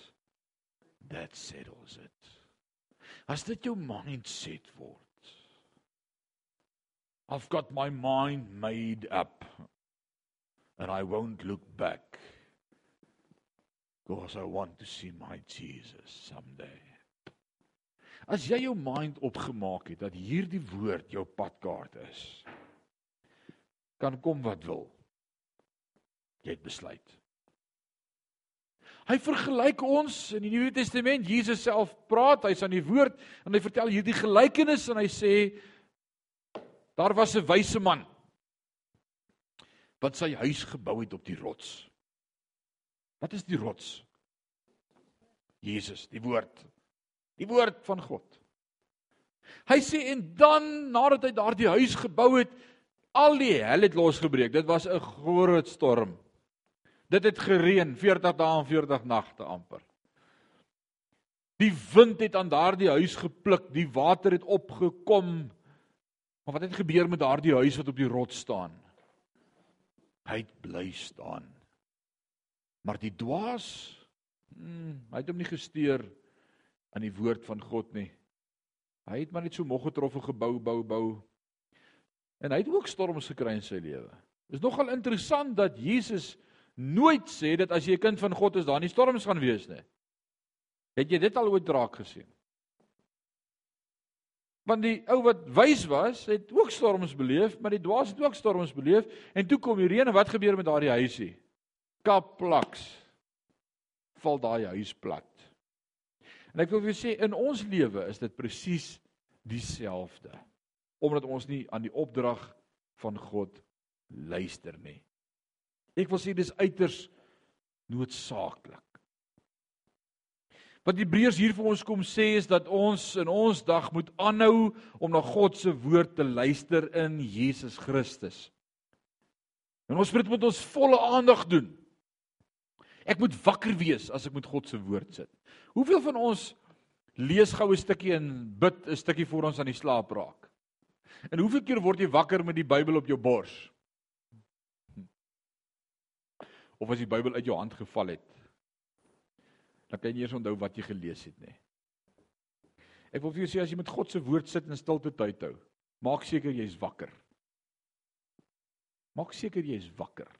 That settles it. As dit jou mindset word. I've got my mind made up and I won't look back because I want to see my Jesus someday. As jy jou mind opgemaak het dat hierdie woord jou padkaart is, kan kom wat wil. Jy het besluit. Hy vergelyk ons in die Nuwe Testament, Jesus self praat, hy's aan die woord en hy vertel hierdie gelykenis en hy sê daar was 'n wyse man wat sy huis gebou het op die rots. Wat is die rots? Jesus, die woord. Die woord van God. Hy sê en dan nadat hy daardie huis gebou het, al die hel het losgebreek. Dit was 'n groot storm. Dit het gereën 40 dae en 40 nagte amper. Die wind het aan daardie huis gepluk, die water het opgekom. Maar wat het gebeur met daardie huis wat op die rots staan? Hy het bly staan. Maar die dwaas, hmm, hy het hom nie gesteer aan die woord van God nie. Hy het maar net so moeg getrof en gebou bou bou. En hy het ook storms gekry in sy lewe. Is nogal interessant dat Jesus nooit sê dat as jy 'n kind van God is, daar nie storms gaan wees nie. Het jy dit al ooit raak gesien? Want die ou wat wys was, het ook storms beleef, maar die dwaas het ook storms beleef en toe kom die reën en wat gebeur met daardie huisie? Kaplaks. Val daai huis plat. En ek wil vir sê in ons lewe is dit presies dieselfde. Omdat ons nie aan die opdrag van God luister nie. Ek wil sê dis uiters noodsaaklik. Wat Hebreërs hier vir ons kom sê is dat ons in ons dag moet aanhou om na God se woord te luister in Jesus Christus. En ons moet met ons volle aandag doen. Ek moet wakker wees as ek met God se woord sit. Hoeveel van ons lees gou 'n stukkie en bid 'n stukkie voor ons aan die slaap raak? En hoeveel keer word jy wakker met die Bybel op jou bors? Of as die Bybel uit jou hand geval het? Dan kan jy nie eens onthou wat jy gelees het nie. Ek wil vir jou sê as jy met God se woord sit en stilte tyd hou, maak seker jy's wakker. Maak seker jy's wakker.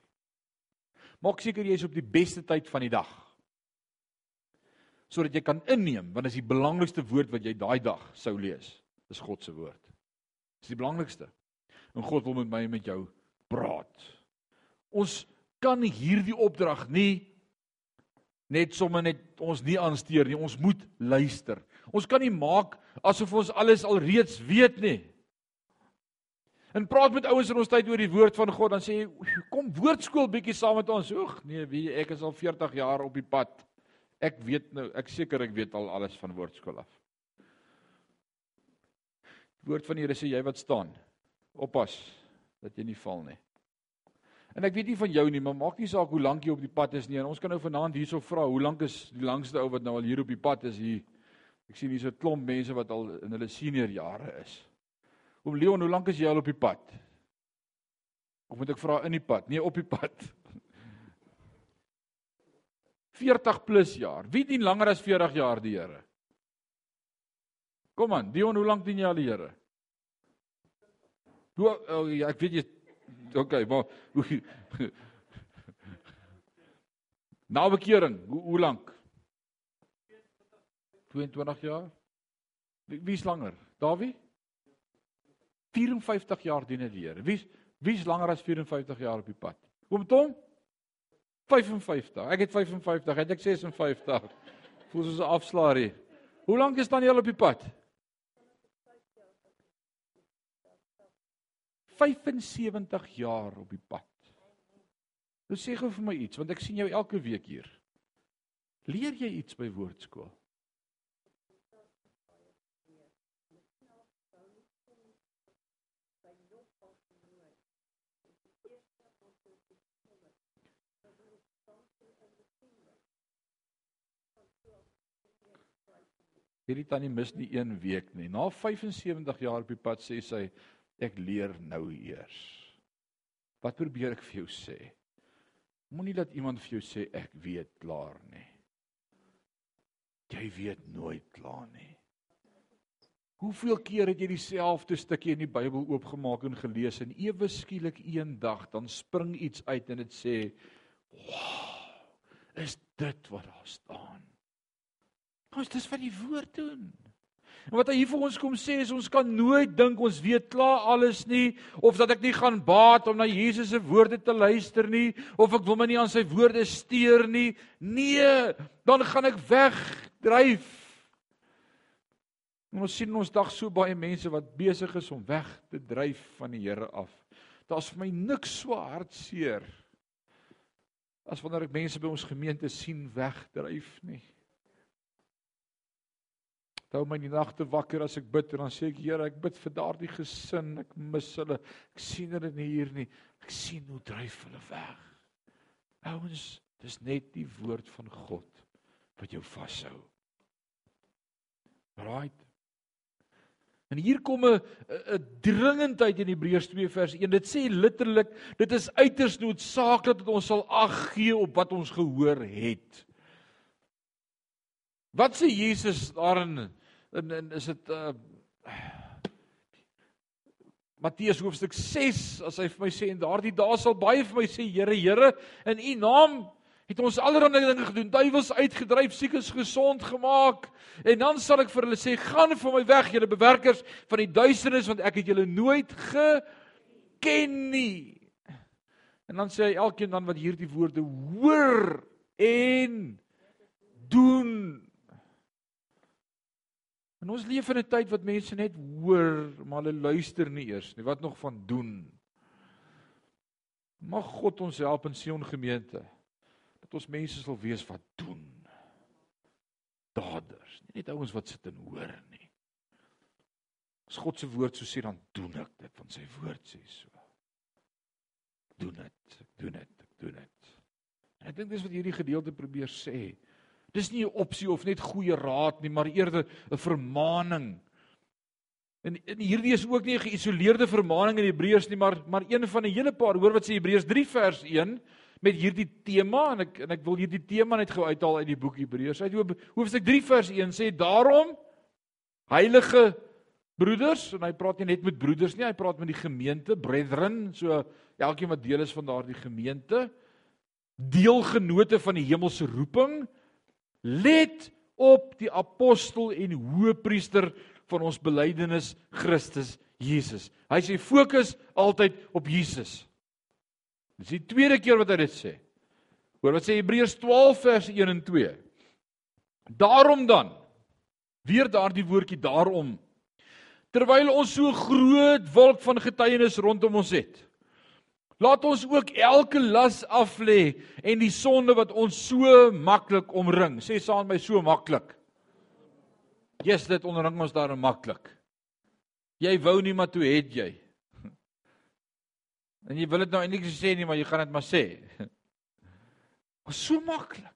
Maak seker jy is op die beste tyd van die dag. Sodat jy kan inneem want dit is die belangrikste woord wat jy daai dag sou lees. Dis God se woord. Dis die belangrikste. En God wil met my en met jou praat. Ons kan hierdie opdrag nie net sommer net ons nie aansteur nie. Ons moet luister. Ons kan nie maak asof ons alles alreeds weet nie. En praat met ouens in ons tyd oor die woord van God, dan sê jy, kom woordskool bietjie saam met ons. Oeg, nee, wie ek is al 40 jaar op die pad. Ek weet nou, ek seker ek weet al alles van woordskool af. Woord van die Here sê jy wat staan. Oppas dat jy nie val nie. En ek weet nie van jou nie, maar maak nie saak hoe lank jy op die pad is nie. En ons kan nou vanaand hierso vra, hoe lank is die langste ou wat nou al hier op die pad is hier? Ek sien hier's 'n klomp mense wat al in hulle senior jare is. Oom Leon, hoe lank is jy al op die pad? Of moet ek vra in die pad? Nee, op die pad. 40 plus jaar. Wie dien langer as 40 jaar die Here? Kom aan, Dion, hoe lank dien jy al die Here? Hoe oh, ja, ek weet jy Okay, maar hoe Nou bekering, hoe, hoe lank? 22 jaar? Wie, wie is langer? Dawie? 54 jaar dien die Here. Wie wie's langer as 54 jaar op die pad? Oom Tom? 55. Ek het 55, het ek 56. Voel soos 'n afslaarie. Hoe lank is Daniel op die pad? 75 jaar op die pad. Nou sê gou vir my iets want ek sien jou elke week hier. Leer jy iets by woordskool? Hierdie tannie mis nie een week nie. Na 75 jaar op die pad sê sy ek leer nou eers. Wat probeer ek vir jou sê? Moenie dat iemand vir jou sê ek weet klaar nie. Jy weet nooit klaar nie. Hoeveel keer het jy dieselfde stukkie in die Bybel oopgemaak en gelees en ewe skielik eendag dan spring iets uit en dit sê, "Wow, is dit wat daar staan?" Ons dis wat die woord doen. En wat hy hier vir ons kom sê is ons kan nooit dink ons weet klaar alles nie of dat ek nie gaan baat om na Jesus se woorde te luister nie of ek wil my nie aan sy woorde steur nie. Nee, dan gaan ek wegdryf. En ons sien ons dag so baie mense wat besig is om weg te dryf van die Here af. Daar's vir my niks so hartseer as wanneer ek mense by ons gemeente sien wegdryf nie. Hou my in die nagte wakker as ek bid en dan sê ek Here, ek bid vir daardie gesin, ek mis hulle. Ek sien hulle nie hier nie. Ek sien hoe dryf hulle weg. Ouens, dis net die woord van God wat jou vashou. Right. En hier kom 'n dringendheid in Hebreërs 2 vers 1. Dit sê letterlik, dit is uiters noodsaaklik dat ons sal ag gee op wat ons gehoor het. Wat sê Jesus daarin en, en is dit uh Matteus hoofstuk 6 as hy vir my sê en daardie dae sal baie vir my sê Here Here in u naam het ons allerlei dinge gedoen duiwels uitgedryf siekes gesond gemaak. En dan sal ek vir hulle sê gaan van my weg julle bewerkers van die duisternis want ek het julle nooit geken nie. En dan sê hy elkeen dan wat hierdie woorde hoor en doen En ons leef in 'n tyd wat mense net hoor, maar hulle luister nie eers nie. Wat nog van doen? Mag God ons help in Sion gemeente dat ons mense sal wees wat doen. Daders, nie net ouens wat sit en hoor nie. As God se woord so sê dan doen ek dit van sy woord sê so. Doen dit, doen dit, doen dit. En ek dink dis wat hierdie gedeelte probeer sê. Dis nie 'n opsie of net goeie raad nie, maar eerder 'n vermaaning. En, en hierdie is ook nie 'n geïsoleerde vermaaning in Hebreërs nie, maar maar een van 'n hele paar. Hoor wat sê Hebreërs 3 vers 1 met hierdie tema en ek en ek wil hierdie tema net gou uithaal uit die boek Hebreërs. Uit hoofstuk 3 vers 1 sê daarom heilige broeders en hy praat nie net met broeders nie, hy praat met die gemeente, brethren, so elkeen wat deel is van daardie gemeente, deelgenote van die hemelse roeping Let op die apostel en hoëpriester van ons belydenis Christus Jesus. Hy sê fokus altyd op Jesus. Dis die tweede keer wat hy dit sê. Hoor wat sê Hebreërs 12 vers 1 en 2. Daarom dan weer daardie woordjie daarom terwyl ons so groot wolk van getuienis rondom ons het Laat ons ook elke las af lê en die sonde wat ons so maklik omring. Sê saam my so maklik. Jesus dit onderring ons daarin maklik. Jy wou nie maar toe het jy. En jy wil dit nou eintlik sê nie, maar jy gaan dit maar sê. Was so maklik.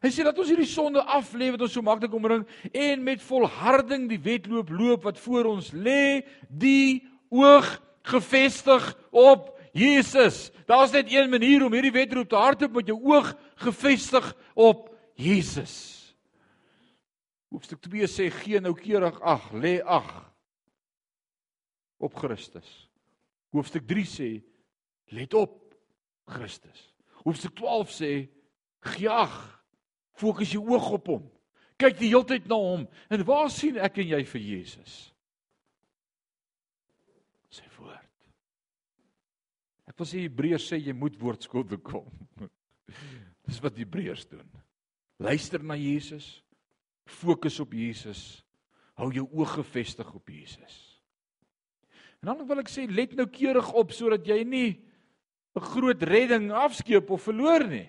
Hy sê dat ons hierdie sonde af lê wat ons so maklik omring en met volharding die wedloop loop wat voor ons lê, die oog gefestig op Jesus. Daar's net een manier om hierdie wedroep te hardloop met jou oog gefestig op Jesus. Hoofstuk 2 sê gee noukeurig ag, lê ag op Christus. Hoofstuk 3 sê let op Christus. Hoofstuk 12 sê gee ag, fokus jou oog op hom. Kyk die hele tyd na hom. En waar sien ek en jy vir Jesus? sy woord. Ek wil sê Hebreërs sê jy moet woordskool toe kom. Dis wat Hebreërs doen. Luister na Jesus. Fokus op Jesus. Hou jou oë gefestig op Jesus. En dan wil ek sê let nou keurig op sodat jy nie 'n groot redding afskeep of verloor nie.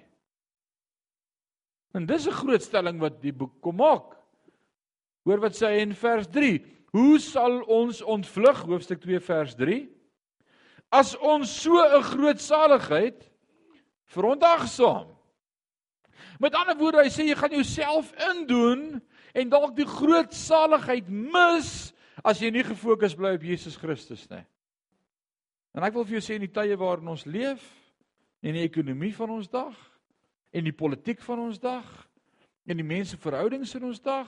En dis 'n groot stelling wat die boek kom maak. Hoor wat sê hy in vers Hoe sal ons ontvlug hoofstuk 2 vers 3? As ons so 'n groot saligheid verontagsaam. Met ander woorde, hy sê jy gaan jouself indoen en dalk die groot saligheid mis as jy nie gefokus bly op Jesus Christus nie. En ek wil vir jou sê in die tye waarin ons leef, en die ekonomie van ons dag, en die politiek van ons dag, en die menseverhoudings in ons dag,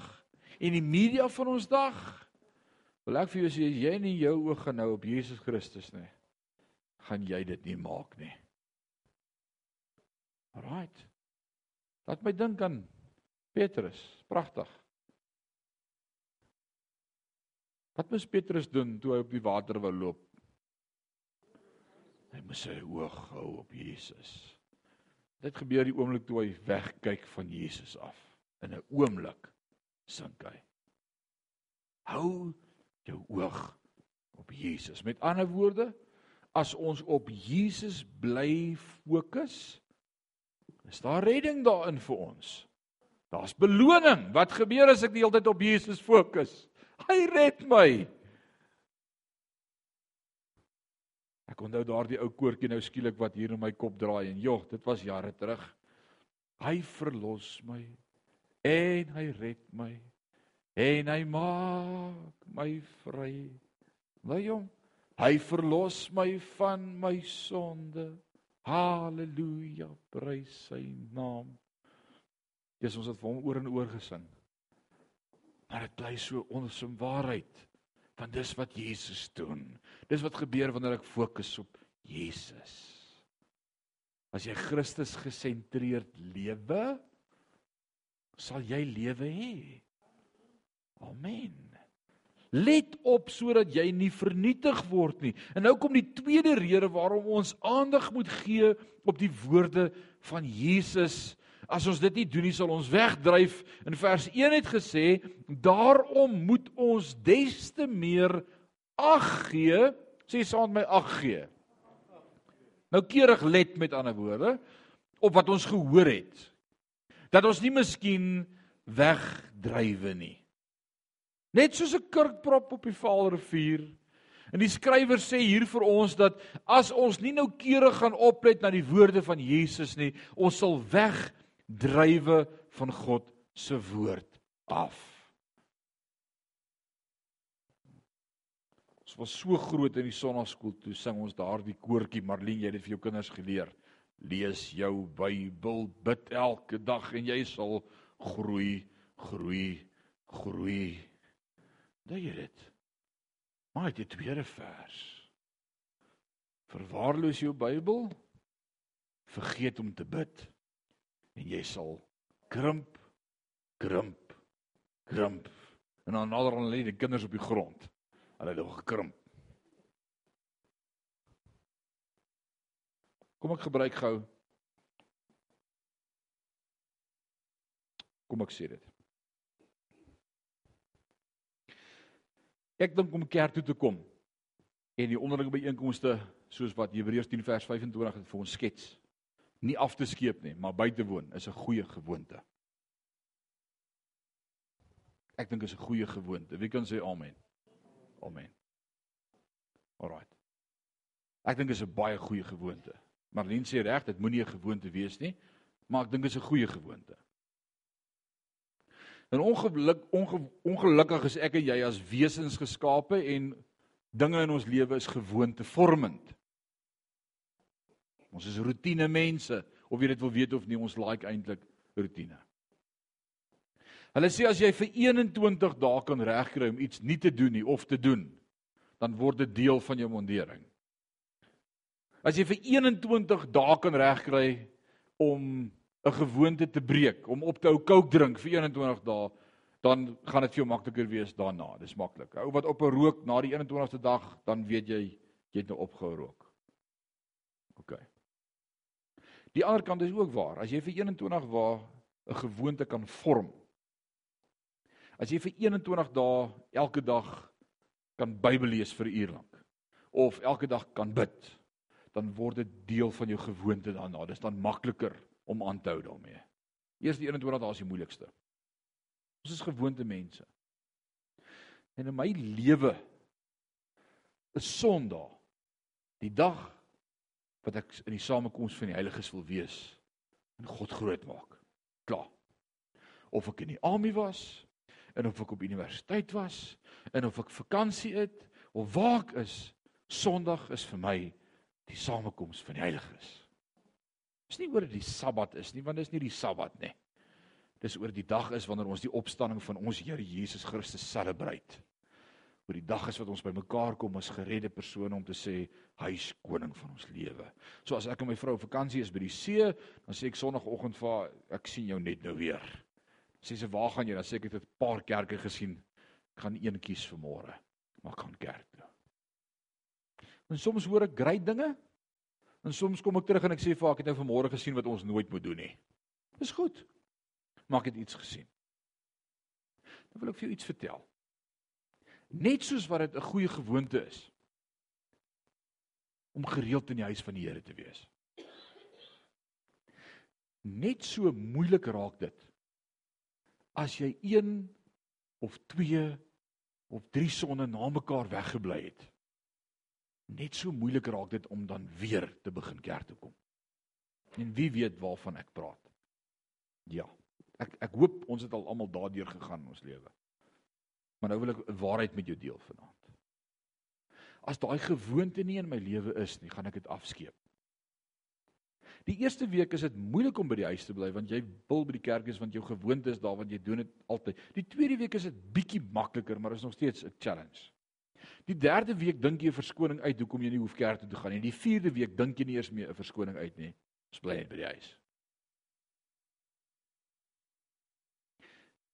en die media van ons dag, Wil ek vir jou sê jy nie jou oog gaan hou op Jesus Christus nie, gaan jy dit nie maak nie. Right. Laat my dink aan Petrus, pragtig. Wat moes Petrus doen toe hy op die water wou loop? Hy moes sy oog hou op Jesus. Dit gebeur die oomblik toe hy wegkyk van Jesus af. In 'n oomblik sink hy. Hou jou oog op Jesus. Met ander woorde, as ons op Jesus bly fokus, is daar redding daarin vir ons. Daar's beloning. Wat gebeur as ek die hele tyd op Jesus fokus? Hy red my. Ek onthou daardie ou koortjie nou skielik wat hier in my kop draai en jog, dit was jare terug. Hy verlos my en hy red my en hy maak my vry. Wil hom? Hy verlos my van my sonde. Halleluja, prys sy naam. Dis ons het vir hom oor en oor gesing. Maar dit bly so onsom waarheid. Want dis wat Jesus doen. Dis wat gebeur wanneer ek fokus op Jesus. As jy Christus gesentreerd lewe, sal jy lewe hê. Amen. Let op sodat jy nie vernietig word nie. En nou kom die tweede rede waarom ons aandag moet gee op die woorde van Jesus As ons dit nie doen nie, sal ons wegdryf. In vers 1 het gesê, daarom moet ons des te meer ag gee, sê saam met my ag gee. Nou keurig let met ander woorde op wat ons gehoor het. Dat ons nie miskien wegdrywe nie. Net soos 'n kurkprop op die Vaalrivier. En die skrywer sê hier vir ons dat as ons nie nou keurig gaan oplet na die woorde van Jesus nie, ons sal weg drywe van God se woord af. Ons was so groot in die sonnaskool toe sing ons daardie koortjie Marlene jy het dit vir jou kinders geleer. Lees jou Bybel, bid elke dag en jy sal groei, groei, groei. Daai jy dit. Maar dit tweede vers. Verwaarloos jou Bybel. Vergeet om te bid en jy sal krimp krimp krimp en dan nader aan lê die kinders op die grond hulle het nog gekrimp kom ek gebruik gou kom ek sê dit ek dink om kerk toe te kom en die onderlinge byeenkomste soos wat Hebreërs 10 vers 25 het vir ons skets nie af te skeep nie, maar by te woon is 'n goeie gewoonte. Ek dink is 'n goeie gewoonte. Wie kan sê amen? Amen. Alraai. Ek dink is 'n baie goeie gewoonte. Marlene sê reg, dit moenie 'n gewoonte wees nie, maar ek dink is 'n goeie gewoonte. En ongeluk onge, ongelukkig is ek en jy as wesens geskape en dinge in ons lewe is gewoontevormend. Ons is rotine mense, of jy dit wil weet of nie, ons like eintlik rotine. Hulle sê as jy vir 21 dae kan regkry om iets nie te doen nie of te doen, dan word dit deel van jou mondering. As jy vir 21 dae kan regkry om 'n gewoonte te breek, om op te hou kook drink vir 21 dae, dan gaan dit vir jou makliker wees daarna. Dis maklik. Ou wat op 'n rook na die 21ste dag, dan weet jy jy het nou opgehou rook. OK. Die ander kant is ook waar. As jy vir 21 dae 'n gewoonte kan vorm. As jy vir 21 dae elke dag kan Bybel lees vir 'n uur lank of elke dag kan bid, dan word dit deel van jou gewoonte daarna. Dit is dan makliker om aan te hou daarmee. Eers die 21 dae is die moeilikste. Ons is gewoonte mense. En in my lewe is Sondag die dag wat ek in die samekoms van die heiliges wil wees en God groot maak. Klaar. Of ek in die army was en of ek op universiteit was en of ek vakansie het of waar ek is, Sondag is vir my die samekoms van die heiliges. Dis nie oor die Sabbat is nie, want dis nie die Sabbat nie. Dis oor die dag is wanneer ons die opstanding van ons Here Jesus Christus celebrate oor die dag is wat ons bymekaar kom as geredde persone om te sê hy is koning van ons lewe. So as ek en my vrou op vakansie is by die see, dan sê ek sonoggend vir haar, ek sien jou net nou weer. Sê sy, "Waar gaan jy?" Dan sê ek ek het 'n paar kerke gesien. Ek gaan een kies vir môre. maar gaan kerk toe. En soms hoor ek grait dinge. En soms kom ek terug en ek sê vir haar ek het nou vanmôre gesien wat ons nooit moet doen nie. Dis goed. Maak dit iets gesien. Dan wil ek vir jou iets vertel. Net soos wat dit 'n goeie gewoonte is om gereeld in die huis van die Here te wees. Net so moeilik raak dit as jy 1 of 2 of 3 sonne na mekaar weggebly het. Net so moeilik raak dit om dan weer te begin kerk toe kom. En wie weet waarvan ek praat. Ja. Ek ek hoop ons het al almal daardeur gegaan in ons lewe. Maar nou wil ek 'n waarheid met jou deel vanaand. As daai gewoonte nie in my lewe is nie, gaan ek dit afskeep. Die eerste week is dit moeilik om by die huis te bly want jy wil by die kerk wees want jou gewoonte is daar want jy doen dit altyd. Die tweede week is dit bietjie makliker, maar is nog steeds 'n challenge. Die derde week dink jy 'n verskoning uit hoekom jy nie hoef kerk toe te gaan nie. Die vierde week dink jy nie eers meer 'n verskoning uit nie. Ons bly net by die huis.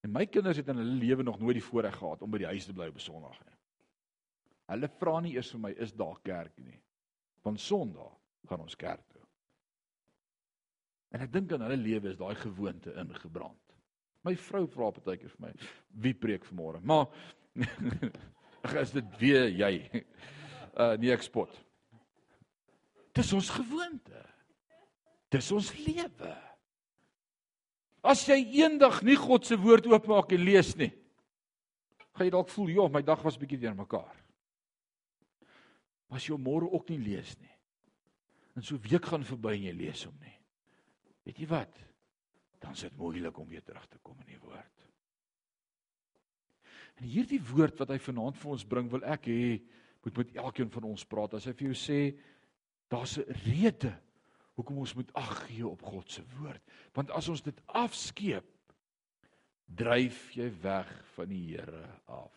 En my kinders het in hulle lewe nog nooit die voorreg gehad om by die huis te bly op Sondag nie. Hulle vra nie eers vir my is daar kerk nie. Want Sondag gaan ons kerk toe. En ek dink aan hulle lewe is daai gewoonte ingebrand. My vrou vra partykeer vir my, wie preek vanmôre? Maar is dit weer jy? Uh nee ek spot. Dis ons gewoonte. Dis ons lewe. As jy eendag nie God se woord oopmaak en lees nie, gaan jy dalk voel, "Ja, my dag was bietjie deurmekaar." As jy môre ook nie lees nie. En so week gaan verby en jy lees hom nie. Weet jy wat? Dan is dit moeilik om weer terug te kom in die woord. En hierdie woord wat hy vanaand vir ons bring, wil ek hê moet met elkeen van ons praat. As hy vir jou sê daar's 'n rede hoekom ons moet ag gee op God se woord. Want as ons dit afskeep, dryf jy weg van die Here af.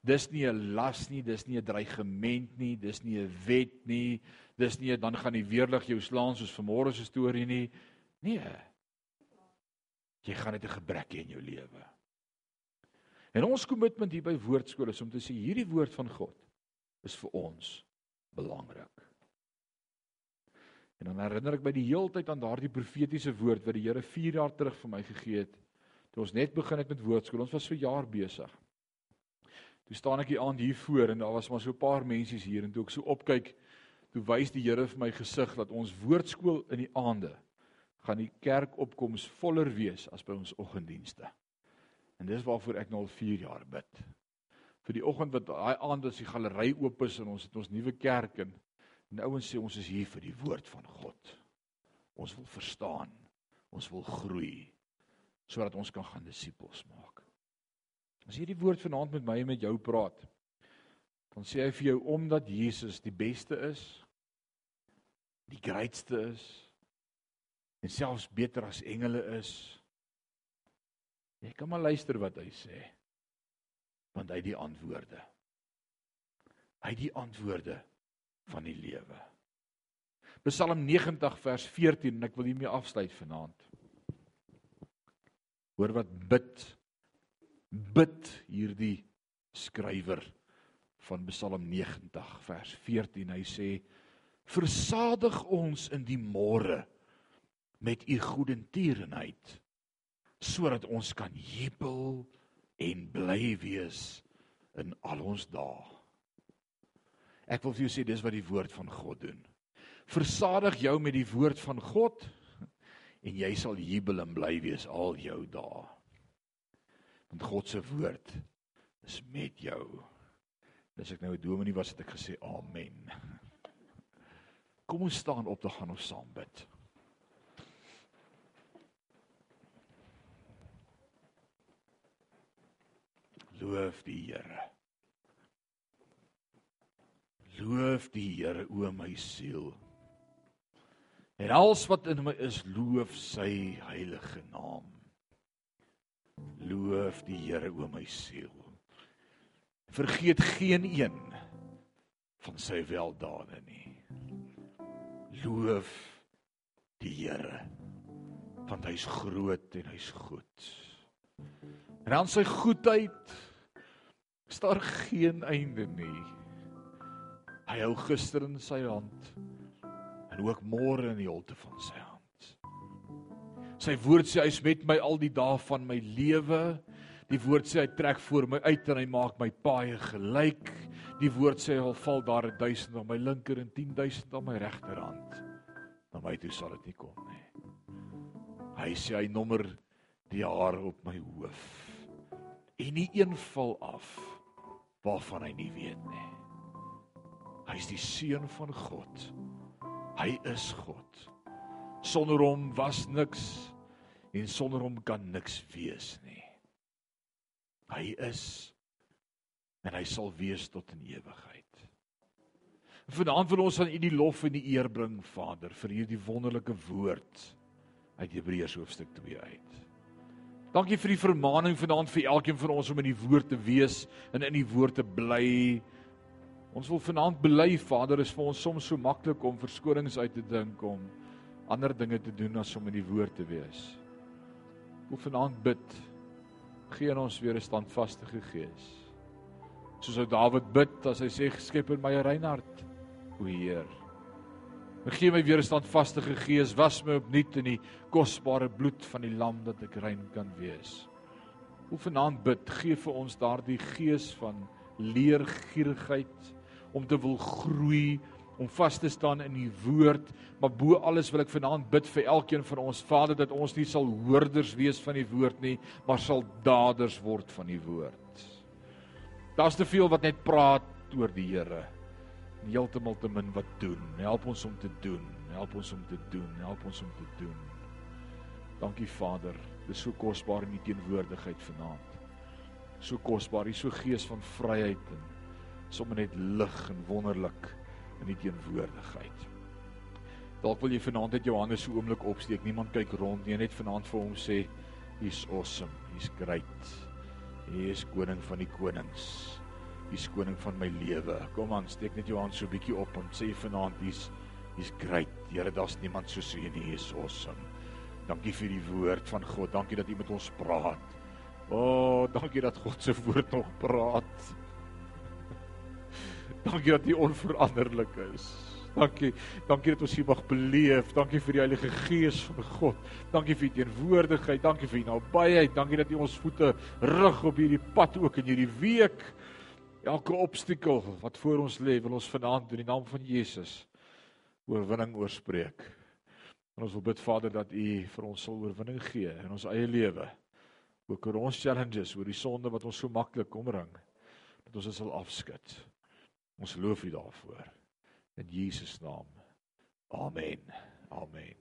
Dis nie 'n las nie, dis nie 'n dreigement nie, dis nie 'n wet nie, dis nie dan gaan die weerlig jou slaan soos vanmôre se storie nie. Nee. Jy gaan net 'n gebrek hê in jou lewe. En ons kommitment hier by woordskool is om te sê hierdie woord van God is vir ons belangrik. En dan herinner ek my die heeltyd aan daardie profetiese woord wat die Here 4 jaar terug vir my gegee het. Toe ons net begin het met woordskool, ons was so jaar besig. Toe staan ek hier aand hier voor en daar was maar so 'n paar mense hier en toe ek so opkyk, toe wys die Here vir my gesig dat ons woordskool in die aande gaan die kerkopkoms voller wees as by ons oggenddienste. En dis waarvoor ek nou al 4 jaar bid. Vir die oggend wat daai aand as die galery oop is en ons het ons nuwe kerk en en ouens sê ons is hier vir die woord van God. Ons wil verstaan. Ons wil groei sodat ons kan gaan disippels maak. As hierdie woord vanaand met my en met jou praat, dan sê hy vir jou omdat Jesus die beste is, die grootste is, en selfs beter as engele is. Jy kan maar luister wat hy sê. Want hy het die antwoorde. Hy het die antwoorde van die lewe. Psalm 90 vers 14 en ek wil hiermee afsluit vanaand. Hoor wat bid bid hierdie skrywer van Psalm 90 vers 14. Hy sê: "Versadig ons in die môre met u goedertierenheid sodat ons kan jubel en bly wees in al ons dae. Ek wil vir jou sê dis wat die woord van God doen. Versadig jou met die woord van God en jy sal jubel en bly wees al jou dae. Want God se woord is met jou. As ek nou 'n dominee was het ek gesê amen. Kom ons staan op, dan gaan ons saam bid. Loof die Here. Loof die Here o my siel. En alles wat in my is, loof sy heilige naam. Loof die Here o my siel. Vergeet geen een van sy weldade nie. Loof die Here want hy's groot en hy's goed. En aan sy goedheid Is daar geen einde nie. Hy hou gister in sy hand en ook môre in die holte van sy hand. Sy woord sê hy's met my al die dae van my lewe. Die woord sê hy trek voor my uit en hy maak my paaie gelyk. Die woord sê al val daar 1000 aan my linker en 10000 aan my regterhand. Na my toe sal dit nie kom nie. Hy sê hy nommer die hare op my hoof. En nie een val af waarvan hy nie weet nie. Hy's die seun van God. Hy is God. Sonder hom was niks en sonder hom kan niks wees nie. Hy is en hy sal wees tot in ewigheid. Vanaand wil ons aan U die lof en die eer bring, Vader, vir hierdie wonderlike woord uit Hebreërs hoofstuk 2 uit. Dankie vir die vermaaning vanaand vir elkeen van ons om in die woord te wees en in die woord te bly. Ons wil vanaand bely, Vader, is vir ons soms so maklik om verskonings uit te dink om ander dinge te doen as om in die woord te wees. Ek wil vanaand bid. Gee ons weer 'n standvaste gees. Soos ou Dawid bid as hy sê skep in my 'n rein hart, o Heer. Gee my weer 'n standvaste gees, was my opnuut in die kosbare bloed van die lam dat ek rein kan wees. Hoe vanaand bid, gee vir ons daardie gees van leergierigheid om te wil groei, om vas te staan in die woord, maar bo alles wil ek vanaand bid vir elkeen van ons Vader dat ons nie sal hoorders wees van die woord nie, maar sal daders word van die woord. Daar's te veel wat net praat oor die Here heeltemal te min wat doen. Help ons om te doen. Help ons om te doen. Help ons om te doen. Dankie Vader. Dit is so kosbaar in u teenwoordigheid vanaand. So kosbaar, hier so gees van vryheid en sommer net lig en wonderlik in u teenwoordigheid. Dalk wil jy vanaand net jou hande so oomblik opsteek. Niemand kyk rond nie. Net vanaand vir hom sê, "He's awesome. He's great. Hy is koning van die konings." Die skoning van my lewe. Kom aan, steek net jou hand so bietjie op en sê vanaand hier's hier's great. Here, daar's niemand soos U nie. Hier's awesome. Dankie vir die woord van God. Dankie dat U met ons praat. O, oh, dankie dat God se woord nog praat. dankie dat U onveranderlik is. Dankie. Dankie dat ons hier mag beleef. Dankie vir die Heilige Gees van God. Dankie vir U teenwoordigheid. Dankie vir U nabyheid. Dankie dat U ons voete rig op hierdie pad ook in hierdie week elke obstakel wat voor ons lê, wil ons vanaand in die naam van Jesus oorwinning oorspreek. En ons wil bid Vader dat U vir ons sal oorwinning gee in ons eie lewe. Ook oor ons challenges, oor die sonde wat ons so maklik omring, dat ons dit sal afskud. Ons loof U daarvoor. In Jesus naam. Amen. Amen.